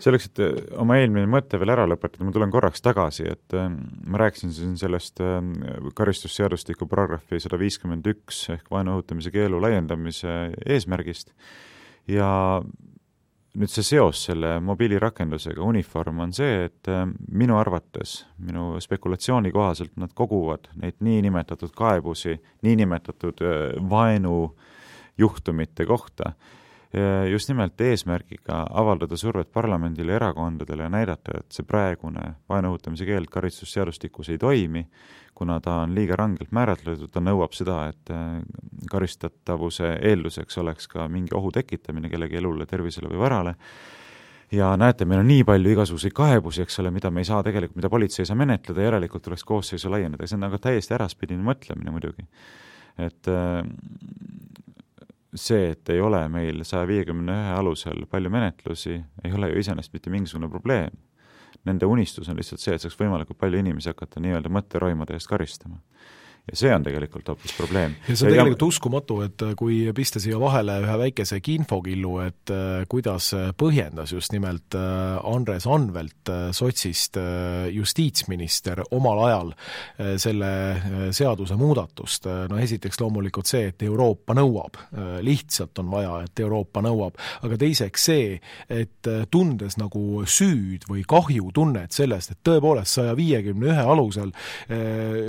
selleks, et oma eelmine mõte veel ära lõpetada, ma tulen korraks tagasi, et ma rääkisin siin sellest karistusseadustiku paragrahvi sada viiskümmend üks ehk vaenu õhutamise keelu laiendamise eesmärgist ja nüüd see seos selle mobiilirakendusega Uniform on see, et äh, minu arvates, minu spekulatsiooni kohaselt nad koguvad neid niinimetatud kaebusi niinimetatud äh, vaenujuhtumite kohta just nimelt eesmärgiga avaldada survet parlamendile erakondadele ja näidata, et see praegune vaenu õhutamise keeld karistusseadustikus ei toimi, kuna ta on liiga rangelt määratletud, ta nõuab seda, et äh, karistatavuse eelduseks oleks ka mingi ohu tekitamine kellegi elule, tervisele või varale, ja näete, meil on nii palju igasuguseid kaebusi, eks ole, mida me ei saa tegelikult, mida politsei ei saa menetleda, järelikult tuleks koosseisu laiendada, see on aga täiesti äraspidine mõtlemine muidugi. et äh, see, et ei ole meil saja viiekümne ühe alusel palju menetlusi, ei ole ju iseenesest mitte mingisugune probleem. Nende unistus on lihtsalt see, et saaks võimalikult palju inimesi hakata nii-öelda mõtteroimade eest karistama ja see on tegelikult hoopis probleem. ja see on tegelikult ja... uskumatu, et äh, kui pista siia vahele ühe väikese infokillu, et äh, kuidas äh, põhjendas just nimelt Andres Anvelt sotsist justiitsminister omal ajal selle seadusemuudatust, no esiteks loomulikult see, et Euroopa nõuab, lihtsalt on vaja, et Euroopa nõuab, aga teiseks see, et tundes nagu süüd või kahjutunnet sellest, et tõepoolest saja viiekümne ühe alusel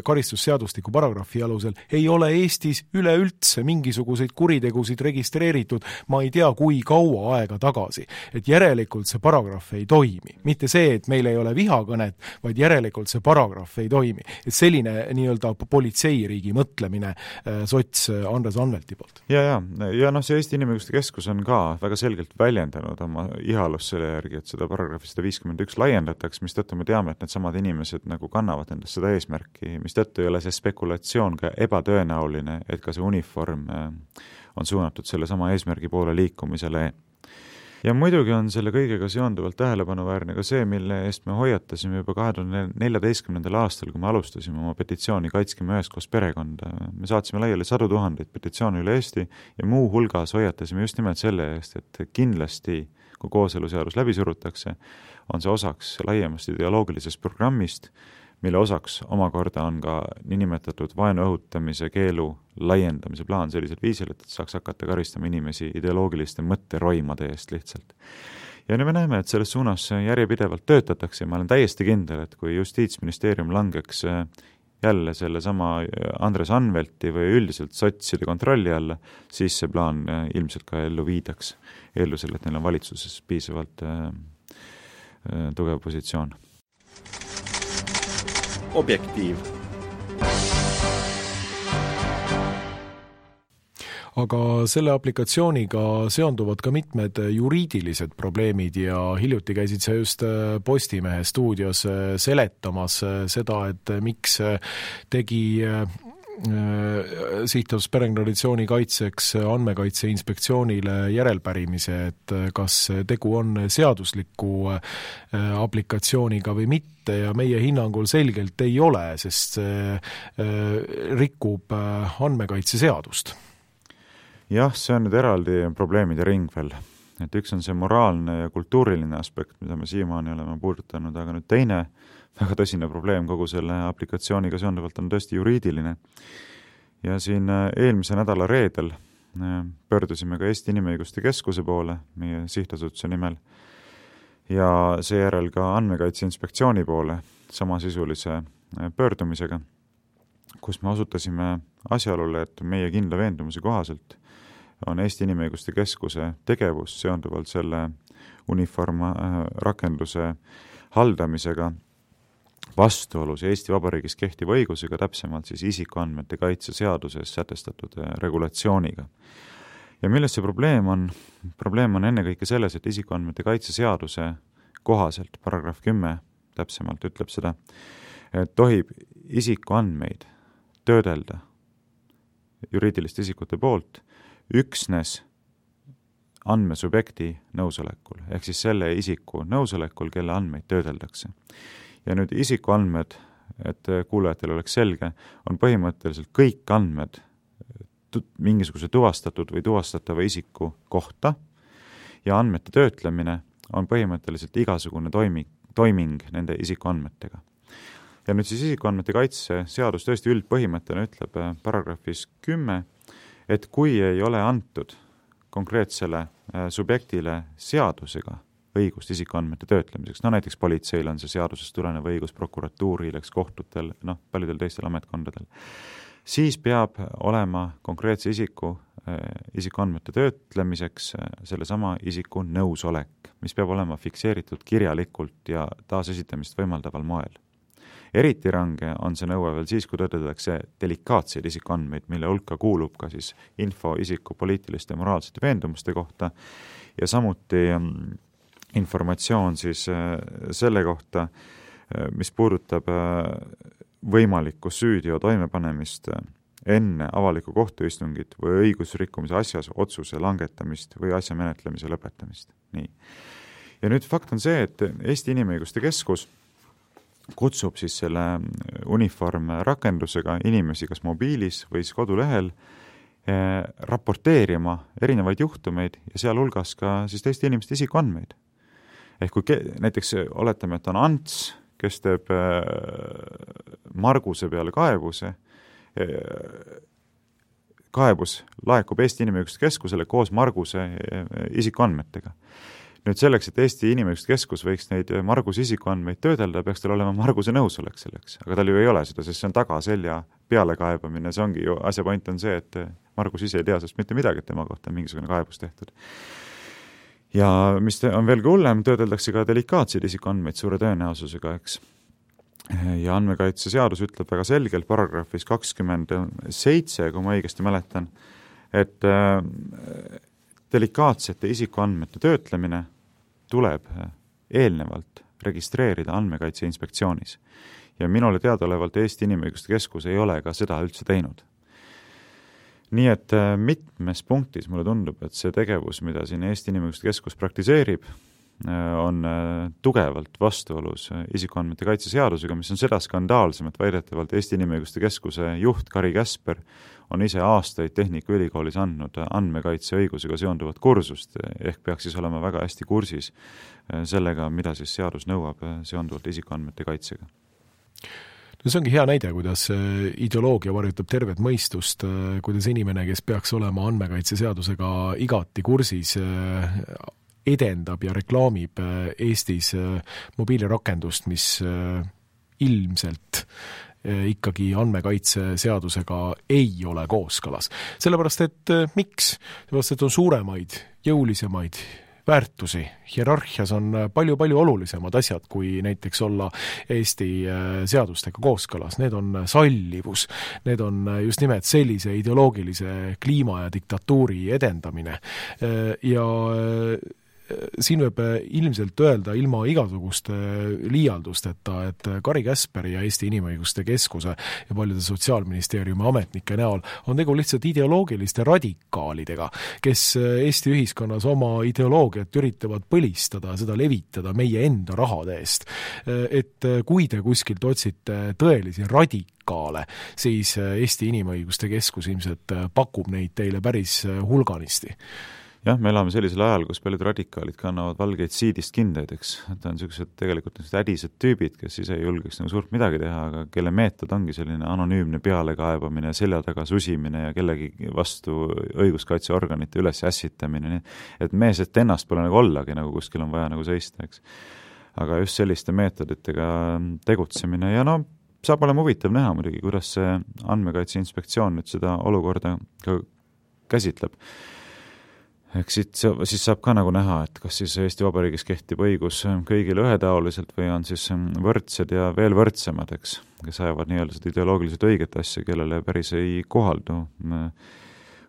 karistusseadustiku paragrahv paragrahvi alusel ei ole Eestis üleüldse mingisuguseid kuritegusid registreeritud ma ei tea, kui kaua aega tagasi. et järelikult see paragrahv ei toimi. mitte see, et meil ei ole vihakõnet, vaid järelikult see paragrahv ei toimi. et selline nii-öelda politseiriigi mõtlemine äh, sots Andres Anvelti poolt. ja, ja, ja noh, see Eesti Inimõiguste Keskus on ka väga selgelt väljendanud oma ihalust selle järgi, et seda paragrahvi sada viiskümmend üks laiendataks, mistõttu me teame, et needsamad inimesed nagu kannavad endast seda eesmärki, mistõttu ei ole see spekulatsioon ka ebatõenäoline, et ka see uniform äh, on suunatud sellesama eesmärgi poole liikumisele ja muidugi on selle kõigega seonduvalt tähelepanuväärne ka see, mille eest me hoiatasime juba kahe tuhande neljateistkümnendal aastal, kui me alustasime oma petitsiooni Kaitskem üheskoos perekonda. me saatsime laiali sadu tuhandeid petitsioone üle Eesti ja muuhulgas hoiatasime just nimelt selle eest, et kindlasti kui kooseluseadus läbi surutakse, on see osaks laiemast ideoloogilisest programmist, mille osaks omakorda on ka niinimetatud vaenu õhutamise keelu laiendamise plaan sellisel viisil, et saaks hakata karistama inimesi ideoloogiliste mõtteroimade eest lihtsalt. ja nüüd me näeme, et selles suunas järjepidevalt töötatakse ja ma olen täiesti kindel, et kui Justiitsministeerium langeks äh, jälle sellesama äh, Andres Anvelti või üldiselt sotside kontrolli alla, siis see plaan äh, ilmselt ka ellu viidaks, eeldusel, et neil on valitsuses piisavalt äh, tugev positsioon objektiiv. aga selle aplikatsiooniga seonduvad ka mitmed juriidilised probleemid ja hiljuti käisid sa just Postimehe stuudios seletamas seda, et miks tegi Äh, sihtasutus Peretraditsiooni kaitseks Andmekaitse Inspektsioonile järelpärimise, et kas tegu on seadusliku äh, aplikatsiooniga või mitte ja meie hinnangul selgelt ei ole, sest see äh, rikub andmekaitseseadust. jah, see on nüüd eraldi probleemide ring veel et üks on see moraalne ja kultuuriline aspekt, mida me siiamaani oleme puudutanud, aga nüüd teine väga tõsine probleem kogu selle aplikatsiooniga seonduvalt on tõesti juriidiline. ja siin äh, eelmise nädala reedel äh, pöördusime ka Eesti Inimõiguste Keskuse poole meie sihtasutuse nimel ja seejärel ka Andmekaitse Inspektsiooni poole samasisulise äh, pöördumisega, kus me osutasime asjaolule, et meie kindla veendumuse kohaselt on Eesti Inimõiguste Keskuse tegevus seonduvalt selle uniformrakenduse haldamisega vastuolus Eesti Vabariigis kehtiva õigusega, täpsemalt siis isikuandmete kaitse seaduses sätestatud äh, regulatsiooniga. ja milles see probleem on? probleem on ennekõike selles, et isikuandmete kaitse seaduse kohaselt, paragrahv kümme täpsemalt ütleb seda, et tohib isikuandmeid töödelda juriidiliste isikute poolt üksnes andmesubjekti nõusolekul, ehk siis selle isiku nõusolekul, kelle andmeid töödeldakse ja nüüd isikuandmed, et kuulajatel oleks selge, on põhimõtteliselt kõik andmed mingisuguse tuvastatud või tuvastatava isiku kohta ja andmete töötlemine on põhimõtteliselt igasugune toiming, toiming nende isikuandmetega. ja nüüd siis isikuandmete kaitse seadus tõesti üldpõhimõttena ütleb äh, paragrahvis kümme, et kui ei ole antud konkreetsele äh, subjektile seadusega õigust isikuandmete töötlemiseks, no näiteks politseil on see seadusest tulenev õigus, prokuratuuril, eks kohtutel, noh, paljudel teistel ametkondadel, siis peab olema konkreetse isiku äh, isikuandmete töötlemiseks äh, sellesama isiku nõusolek, mis peab olema fikseeritud kirjalikult ja taasesitamist võimaldaval moel. Eriti range on see nõue veel siis, kui tõdetakse delikaatseid isikuandmeid, mille hulka kuulub ka siis info isiku poliitiliste ja moraalsete veendumuste kohta ja samuti mm, informatsioon siis äh, selle kohta, äh, mis puudutab äh, võimalikku süüteo toimepanemist enne avalikku kohtuistungit või õigusrikkumise asjas otsuse langetamist või asja menetlemise lõpetamist. nii. ja nüüd fakt on see, et Eesti Inimõiguste Keskus kutsub siis selle uniformrakendusega inimesi kas mobiilis või siis kodulehel raporteerima erinevaid juhtumeid ja sealhulgas ka siis teiste inimeste isikuandmeid ehk kui ke-, näiteks oletame, et on Ants, kes teeb äh, Marguse peale kaebuse, äh, kaebus laekub Eesti Inimõiguste Keskusele koos Marguse äh, isikuandmetega. nüüd selleks, et Eesti Inimõiguste Keskus võiks neid Marguse isikuandmeid töödelda, peaks tal olema Marguse nõusolek selleks, aga tal ju ei ole seda, sest see on tagaselja pealekaebamine, see ongi ju, asja point on see, et Margus ise ei tea sellest mitte midagi, et tema kohta on mingisugune kaebus tehtud. Ja mis on veelgi hullem, töödeldakse ka delikaatseid isikuandmeid suure tõenäosusega, eks. ja andmekaitseseadus ütleb väga selgelt paragrahvis kakskümmend seitse, kui ma õigesti mäletan, et äh, delikaatsete isikuandmete töötlemine tuleb äh, eelnevalt registreerida Andmekaitse Inspektsioonis. ja minule teadaolevalt Eesti Inimõiguste Keskus ei ole ka seda üldse teinud. Nii et äh, mitmes punktis mulle tundub, et see tegevus, mida siin Eesti Inimõiguste Keskus praktiseerib, äh, on tugevalt vastuolus isikuandmete kaitse seadusega, mis on seda skandaalsem, et väidetavalt Eesti Inimõiguste Keskuse juht Kari Käsper on ise aastaid Tehnikaülikoolis andnud andmekaitseõigusega seonduvat kursust, ehk peaks siis olema väga hästi kursis äh, sellega, mida siis seadus nõuab äh, seonduvalt isikuandmete kaitsega no see ongi hea näide, kuidas ideoloogia varjutab tervet mõistust, äh, kuidas inimene, kes peaks olema andmekaitseseadusega igati kursis, edendab ja reklaamib Eestis mobiilirakendust, mis ilmselt ikkagi andmekaitseseadusega ei ole kooskõlas. sellepärast, et miks? sellepärast, et on suuremaid, jõulisemaid väärtusi, hierarhias on palju-palju olulisemad asjad, kui näiteks olla Eesti eh, seadustega kooskõlas, need on sallivus, need on just nimelt sellise ideoloogilise kliima ja diktatuuri edendamine. Ja siin võib äh, ilmselt öelda ilma igasuguste äh, liialdusteta, et äh, Kari Käsperi ja Eesti Inimõiguste Keskuse ja paljude Sotsiaalministeeriumi ametnike näol on tegu lihtsalt ideoloogiliste radikaalidega, kes Eesti ühiskonnas oma ideoloogiat üritavad põlistada, seda levitada meie enda rahade eest. Et kui te kuskilt otsite tõelisi radikaale, siis Eesti Inimõiguste Keskus ilmselt pakub neid teile päris hulganisti jah, me elame sellisel ajal, kus paljud radikaalid kannavad valgeid siidist kindaid, eks, et on niisugused tegelikult niisugused ädised tüübid, kes ise ei julgeks nagu suurt midagi teha, aga kelle meetod ongi selline anonüümne pealekaebamine, selja taga susimine ja kellegi vastu õiguskaitseorganite üles ässitamine, nii et mees, et ennast pole nagu ollagi, nagu kuskil on vaja nagu seista, eks. aga just selliste meetoditega tegutsemine ja no saab olema huvitav näha muidugi, kuidas see Andmekaitse Inspektsioon nüüd seda olukorda ka käsitleb eks siit, siis saab ka nagu näha, et kas siis Eesti Vabariigis kehtib õigus kõigile ühetaoliselt või on siis võrdsed ja veel võrdsemad, eks, kes ajavad nii-öelda seda ideoloogiliselt õiget asja, kellele päris ei kohaldu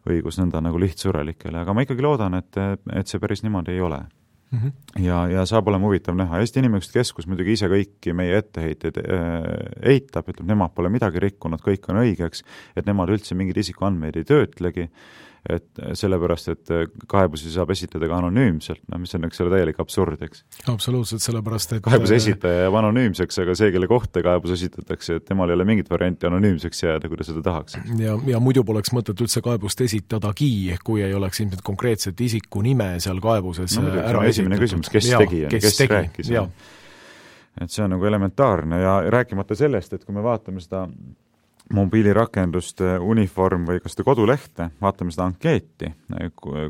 õigus nõnda nagu lihtsurelikele, aga ma ikkagi loodan, et, et see päris niimoodi ei ole. Mm -hmm. ja, ja saab olema huvitav näha, Eesti Inimõiguste Keskus muidugi ise kõiki meie etteheiteid äh, eitab, ütleb, nemad pole midagi rikkunud, kõik on õigeks, et nemad üldse mingeid isikuandmeid ei töötlegi et sellepärast, et kaebusi saab esitada ka anonüümselt, noh, mis on, eks ole, täielik absurd, eks. absoluutselt, sellepärast et kaebuse esitaja jääb anonüümseks, aga see, kelle kohta kaebus esitatakse, et temal ei ole mingit varianti anonüümseks jääda, kui ta seda tahaks. ja, ja muidu poleks mõtet üldse kaebust esitadagi, kui ei oleks ilmselt konkreetset isiku nime seal kaebuses no, ära esitatud. esimene küsimus, kes ja, tegi, kes, kes tegi, rääkis. et see on nagu elementaarne ja rääkimata sellest, et kui me vaatame seda mobiilirakenduste uniform või ka seda kodulehte, vaatame seda ankeeti,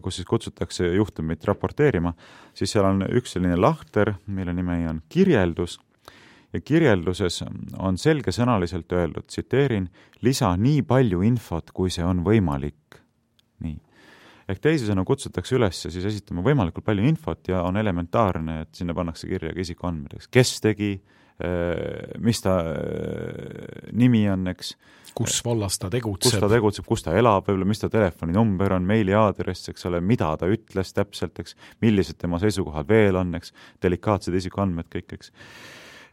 kus siis kutsutakse juhtumit raporteerima, siis seal on üks selline lahter, mille nimi on kirjeldus ja kirjelduses on selgesõnaliselt öeldud, tsiteerin, lisa nii palju infot, kui see on võimalik. nii. ehk teisisõnu kutsutakse üles siis esitama võimalikult palju infot ja on elementaarne, et sinna pannakse kirja ka isikuandmed, eks, kes tegi, mis ta äh, nimi on, eks. kus vallas ta tegutseb. kus ta tegutseb, kus ta elab, võib-olla mis ta telefoninumber on, meiliaadress, eks ole, mida ta ütles täpselt, eks, millised tema seisukohad veel on, eks, delikaatsed isikuandmed kõik, eks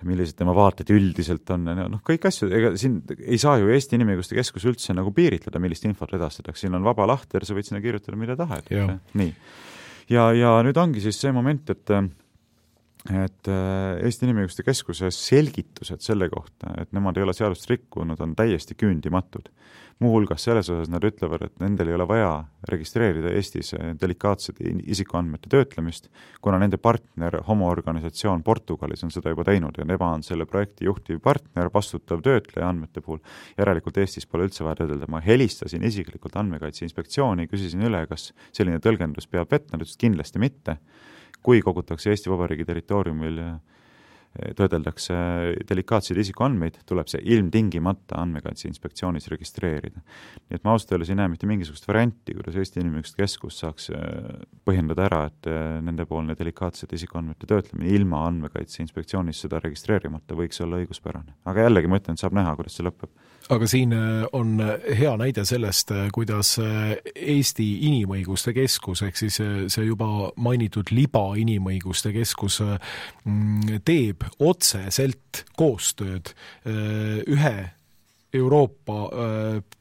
millised tema vaated üldiselt on, noh, kõik asju, ega siin ei saa ju Eesti Inimõiguste Keskus üldse nagu piiritleda, millist infot edastatakse, siin on vaba lahter, sa võid sinna kirjutada, mida tahad. nii. ja, ja nüüd ongi siis see moment, et et äh, Eesti Inimõiguste Keskuse selgitused selle kohta, et nemad ei ole seadust rikkunud, on täiesti küündimatud. muuhulgas selles osas nad ütlevad, et nendel ei ole vaja registreerida Eestis delikaatsete isikuandmete töötlemist, kuna nende partner, homoorganisatsioon Portugalis on seda juba teinud ja nemad on selle projekti juhtiv partner, vastutav töötleja andmete puhul. järelikult Eestis pole üldse vaja töödelda, ma helistasin isiklikult Andmekaitse Inspektsiooni, küsisin üle, kas selline tõlgendus peab vett, nad ütlesid kindlasti mitte kui kogutakse Eesti Vabariigi territooriumil töödeldakse delikaatseid isikuandmeid, tuleb see ilmtingimata Andmekaitse Inspektsioonis registreerida. nii et ma ausalt öeldes ei näe mitte mingisugust varianti, kuidas Eesti Inimõiguste Keskus saaks äh, põhjendada ära, et äh, nendepoolne delikaatsete isikuandmete töötlemine ilma Andmekaitse Inspektsioonis seda registreerimata võiks olla õiguspärane. aga jällegi ma ütlen, et saab näha, kuidas see lõpeb aga siin on hea näide sellest, kuidas Eesti Inimõiguste Keskus, ehk siis see juba mainitud libainimõiguste keskus mm, teeb otseselt koostööd ühe Euroopa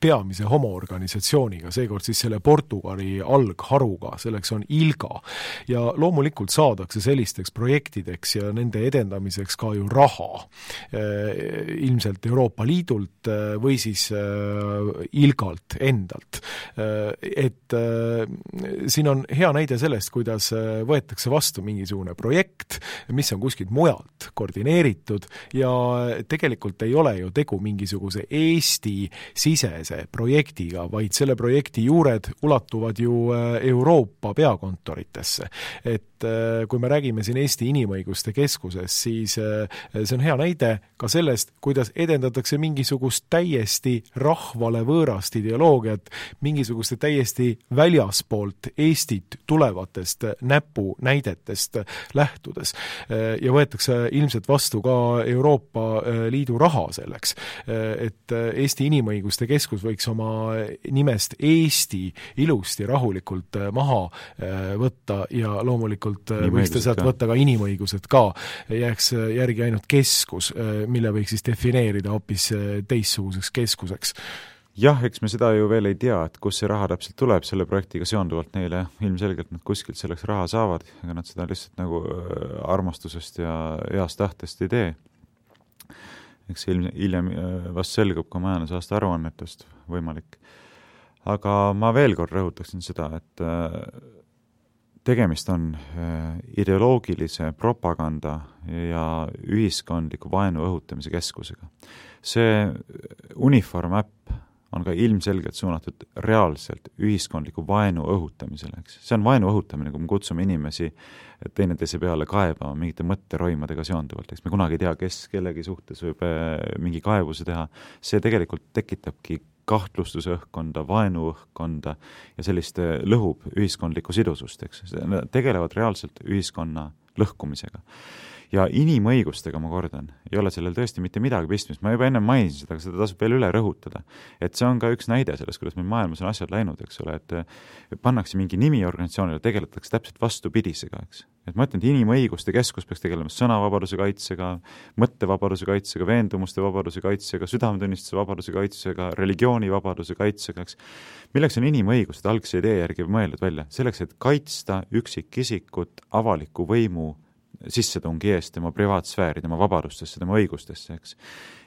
peamise homoorganisatsiooniga, seekord siis selle Portugali algharuga, selleks on ILGA. ja loomulikult saadakse sellisteks projektideks ja nende edendamiseks ka ju raha, ilmselt Euroopa Liidult või siis ILGA-lt endalt. Et siin on hea näide sellest, kuidas võetakse vastu mingisugune projekt, mis on kuskilt mujalt koordineeritud ja tegelikult ei ole ju tegu mingisuguse Eesti-sisese projektiga, vaid selle projekti juured ulatuvad ju äh, Euroopa peakontoritesse. et äh, kui me räägime siin Eesti Inimõiguste Keskusest, siis äh, see on hea näide ka sellest, kuidas edendatakse mingisugust täiesti rahvale võõrast ideoloogiat, mingisuguste täiesti väljaspoolt Eestit tulevatest näpunäidetest lähtudes. ja võetakse ilmselt vastu ka Euroopa Liidu raha selleks, et et Eesti Inimõiguste Keskus võiks oma nimest Eesti ilusti rahulikult maha võtta ja loomulikult võiks ta sealt võtta ka inimõigused ka, jääks järgi ainult keskus, mille võiks siis defineerida hoopis teistsuguseks keskuseks. Jah, eks me seda ju veel ei tea, et kust see raha täpselt tuleb selle projektiga seonduvalt neile, ilmselgelt nad kuskilt selleks raha saavad, ega nad seda lihtsalt nagu armastusest ja heast tahtest ei tee. Eks hiljem, hiljem äh, vast selgub ka majandusaasta aruannetest, võimalik. aga ma veel kord rõhutaksin seda, et äh, tegemist on äh, ideoloogilise propaganda ja ühiskondliku vaenu õhutamise keskusega. see uniform-äpp on ka ilmselgelt suunatud reaalselt ühiskondliku vaenu õhutamisele, eks. see on vaenu õhutamine, kui me kutsume inimesi teineteise peale kaebama mingite mõtteroimadega seonduvalt, eks me kunagi ei tea, kes kellegi suhtes võib äh, mingi kaebuse teha, see tegelikult tekitabki kahtlustuse õhkkonda, vaenu õhkkonda ja sellist äh, lõhub ühiskondlikku sidusust, eks, tegelevad reaalselt ühiskonna lõhkumisega ja inimõigustega, ma kordan, ei ole sellel tõesti mitte midagi pistmist, ma juba ennem mainisin seda, aga seda tasub veel üle rõhutada. et see on ka üks näide sellest, kuidas meil maailmas on asjad läinud, eks ole, et pannakse mingi nimi organisatsioonile, tegeletakse täpselt vastupidisega, eks. et ma ütlen, et Inimõiguste Keskus peaks tegelema sõnavabaduse kaitsega, mõttevabaduse kaitsega, veendumuste vabaduse kaitsega, südametunnistuse vabaduse kaitsega, religioonivabaduse kaitsega, eks. milleks on inimõigused algse idee järgi mõeldud välja? selleks, et kaitsta üksikisikut avaliku võimu sissetungi eest tema privaatsfääri, tema vabadustesse, tema õigustesse, eks.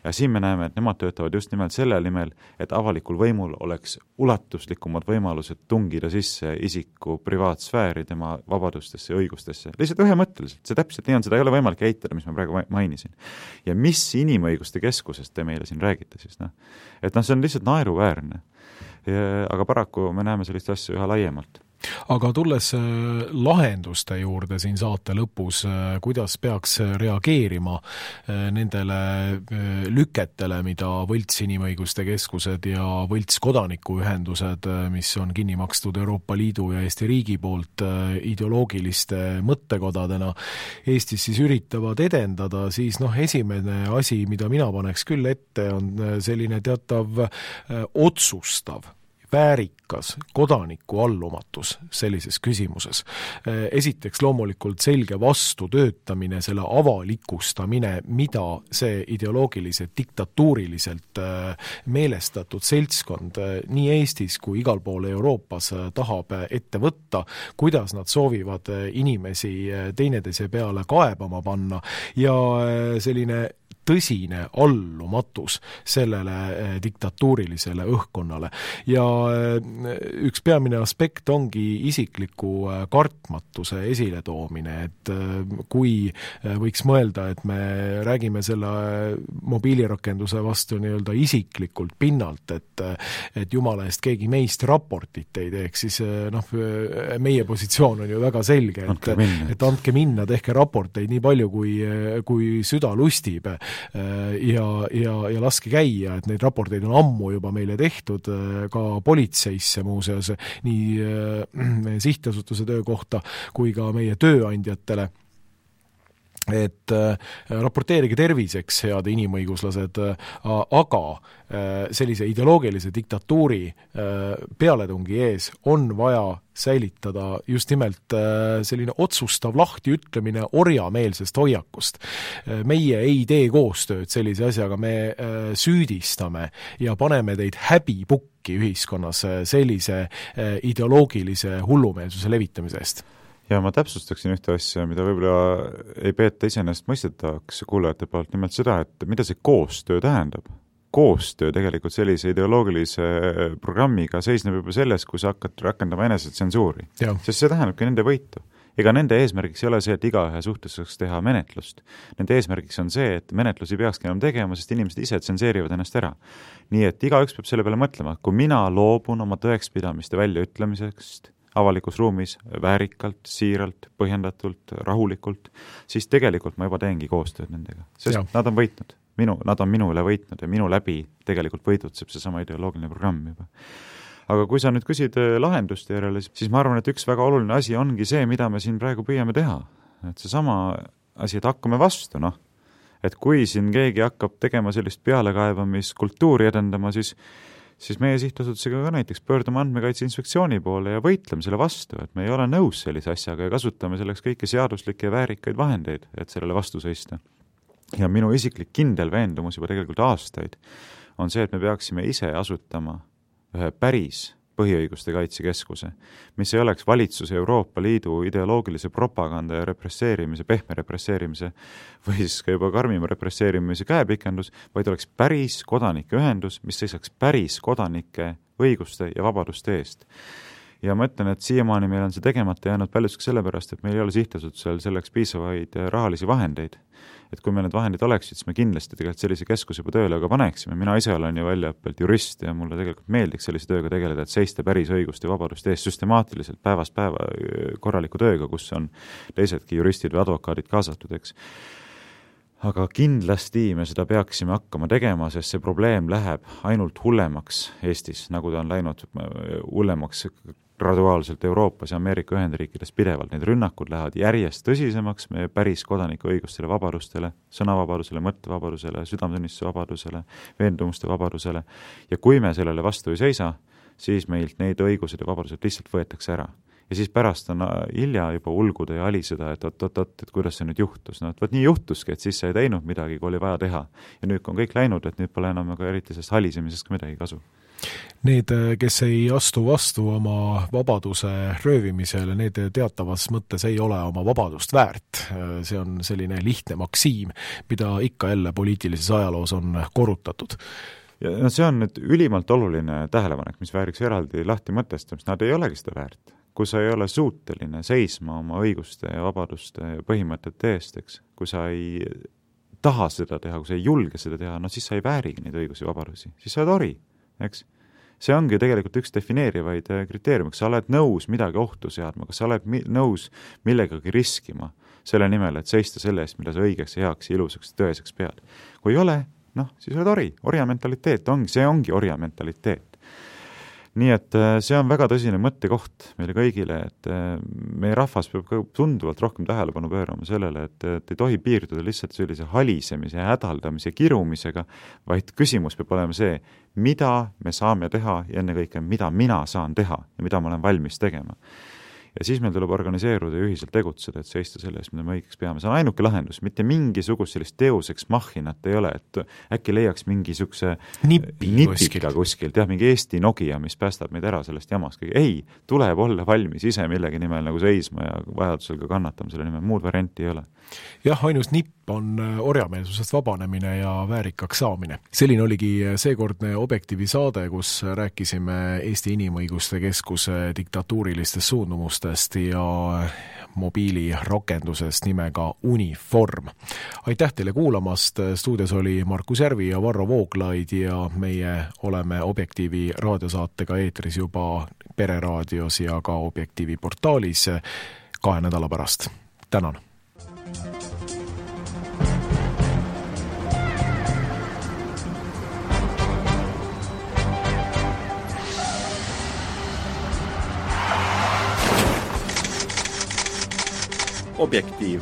ja siin me näeme, et nemad töötavad just nimelt selle nimel, et avalikul võimul oleks ulatuslikumad võimalused tungida sisse isiku privaatsfääri, tema vabadustesse ja õigustesse, lihtsalt ühemõtteliselt, see täpselt nii on, seda ei ole võimalik eitada, mis ma praegu mainisin. ja mis Inimõiguste Keskusest te meile siin räägite siis, noh, et noh, see on lihtsalt naeruväärne. aga paraku me näeme sellist asja üha laiemalt aga tulles äh, lahenduste juurde siin saate lõpus, äh, kuidas peaks reageerima äh, nendele lüketele, mida võlts inimõiguste keskused ja võlts kodanikuühendused, mis on kinni makstud Euroopa Liidu ja Eesti riigi poolt ideoloogiliste mõttekodadena, Eestis siis üritavad edendada, siis noh, esimene asi, mida mina paneks küll ette, on selline teatav otsustav väärikas kodaniku allumatus sellises küsimuses. esiteks loomulikult selge vastutöötamine, selle avalikustamine, mida see ideoloogiliselt diktatuuriliselt äh, meelestatud seltskond äh, nii Eestis kui igal pool Euroopas äh, tahab ette võtta, kuidas nad soovivad inimesi teineteise peale kaebama panna ja selline tõsine allumatus sellele eh, diktatuurilisele õhkkonnale. ja eh, üks peamine aspekt ongi isikliku eh, kartmatuse esiletoomine, et kui võiks mõelda, et me räägime selle mobiilirakenduse vastu nii-öelda isiklikult pinnalt, et et jumala eest keegi meist raportit ei teeks, siis noh, meie positsioon on ju väga selge, et et andke minna, tehke raporteid nii palju, kui, kui süda lustib ja, ja, ja laske käia, et neid raporteid on ammu juba meile tehtud, ka politseisse muuseas, nii äh, [CLEARS THROAT] sihtasutuse töö kohta kui ka meie tööandjatele et äh, raporteerige terviseks, head inimõiguslased äh,, aga äh, sellise ideoloogilise diktatuuri pealetungi ees on vaja säilitada just nimelt selline otsustav lahtiütlemine orjameelsest hoiakust. Meie ei tee koostööd sellise asjaga, me süüdistame ja paneme teid häbipukki ühiskonnas sellise ideoloogilise hullumeelsuse levitamise eest ja ma täpsustaksin ühte asja, mida võib-olla ei peeta iseenesestmõistetavaks kuulajate poolt, nimelt seda, et mida see koostöö tähendab. koostöö tegelikult sellise ideoloogilise programmiga seisneb juba selles, kui sa hakkad rakendama enesetsensuuri. sest see tähendabki nende võitu. ega nende eesmärgiks ei ole see, et igaühe suhtes saaks teha menetlust. Nende eesmärgiks on see, et menetlusi peakski enam tegema, sest inimesed ise tsenseerivad ennast ära. nii et igaüks peab selle peale mõtlema, kui mina loobun oma tõekspidamiste väljaütlemisest avalikus ruumis väärikalt, siiralt, põhjendatult, rahulikult, siis tegelikult ma juba teengi koostööd nendega, sest ja. nad on võitnud. minu, nad on minu üle võitnud ja minu läbi tegelikult võidutseb seesama ideoloogiline programm juba. aga kui sa nüüd küsid äh, lahenduste järele, siis ma arvan, et üks väga oluline asi ongi see, mida me siin praegu püüame teha. et seesama asi, et hakkame vastu, noh, et kui siin keegi hakkab tegema sellist pealekaebamiskultuuri edendama, siis siis meie sihtasutusega ka näiteks pöördume Andmekaitse Inspektsiooni poole ja võitleme selle vastu, et me ei ole nõus sellise asjaga ja kasutame selleks kõiki seaduslikke ja väärikaid vahendeid, et sellele vastu seista. ja minu isiklik kindel veendumus juba tegelikult aastaid on see, et me peaksime ise asutama ühe päris põhiõiguste kaitsekeskuse, mis ei oleks valitsuse Euroopa Liidu ideoloogilise propaganda ja represseerimise, pehme represseerimise või siis ka juba karmima represseerimise käepikendus, vaid oleks päris kodanikeühendus, mis seisaks päris kodanike õiguste ja vabaduste eest ja ma ütlen, et siiamaani meil on see tegemata jäänud paljuski sellepärast, et meil ei ole sihtasutusel selleks piisavaid rahalisi vahendeid. Et kui meil need vahendid oleksid, siis me kindlasti tegelikult sellise keskuse juba tööle ka paneksime, mina ise olen ju väljaõppelt jurist ja mulle tegelikult meeldiks sellise tööga tegeleda, et seista päris õiguste ja vabaduste eest süstemaatiliselt päevast päeva korraliku tööga, kus on teisedki juristid või advokaadid kaasatud, eks. Aga kindlasti me seda peaksime hakkama tegema, sest see probleem läheb ainult hullemaks Eestis, nagu ta on läinud hullemaks graduaalselt Euroopas ja Ameerika Ühendriikides pidevalt, need rünnakud lähevad järjest tõsisemaks meie päris kodanikuõigustele, vabadustele, sõnavabadusele, mõttevabadusele, südametunnistuse vabadusele, veendumuste vabadusele, ja kui me sellele vastu ei seisa, siis meilt need õigused ja vabadused lihtsalt võetakse ära. ja siis pärast on äh, hilja juba ulguda ja aliseda, et oot-oot-oot, et kuidas see nüüd juhtus, no et vot nii juhtuski, et siis sa ei teinud midagi, kui oli vaja teha. ja nüüd, kui on kõik läinud, et nüüd pole enam aga eriti sellest halisemisest ka midagi kasu Need, kes ei astu vastu oma vabaduse röövimisele, need teatavas mõttes ei ole oma vabadust väärt. see on selline lihtne maksiim, mida ikka jälle poliitilises ajaloos on korrutatud ja no see on nüüd ülimalt oluline tähelepanek, mis vääriks eraldi lahti mõtestamist, nad ei olegi seda väärt. kui sa ei ole suuteline seisma oma õiguste ja vabaduste ja põhimõtete eest, eks, kui sa ei taha seda teha, kui sa ei julge seda teha, no siis sa ei väärigi neid õigusi ja vabadusi, siis sa oled ori, eks? See ongi tegelikult üks defineerivaid äh, kriteeriume, kas sa oled nõus midagi ohtu seadma, kas sa oled mi-, nõus millegagi riskima selle nimel, et seista selle eest, mida sa õigeks heaks ilusaks tõeseks pead. kui ei ole, noh, siis oled ori, orja mentaliteet ongi, see ongi orja mentaliteet nii et äh, see on väga tõsine mõttekoht meile kõigile, et äh, meie rahvas peab ka tunduvalt rohkem tähelepanu pöörama sellele, et, et ei tohi piirduda lihtsalt sellise halisemise, hädaldamise, kirumisega, vaid küsimus peab olema see, mida me saame teha ja ennekõike, mida mina saan teha ja mida ma olen valmis tegema. Ja siis meil tuleb organiseeruda ja ühiselt tegutseda, et seista selle eest, mida me õigeks peame, see on ainuke lahendus, mitte mingisugust sellist teoseks mahhinat ei ole, et äkki leiaks mingisuguse Nipi nipika kuskilt, jah, mingi Eesti Nokia, mis päästab meid ära sellest jamast, ei, tuleb olla valmis ise millegi nimel nagu seisma ja vajadusel ka kannatama selle nimel, muud varianti ei ole. Jah, ainus nipp on äh, orjameelsusest vabanemine ja väärikaks saamine. selline oligi seekordne Objektiivi saade, kus rääkisime Eesti Inimõiguste Keskuse diktatuurilistest suundumustest ja mobiilirakendusest nimega Uniform. aitäh teile kuulamast, stuudios oli Markus Järvi ja Varro Vooglaid ja meie oleme Objektiivi raadiosaatega eetris juba Pereraadios ja ka Objektiivi portaalis kahe nädala pärast. tänan! Objektiiv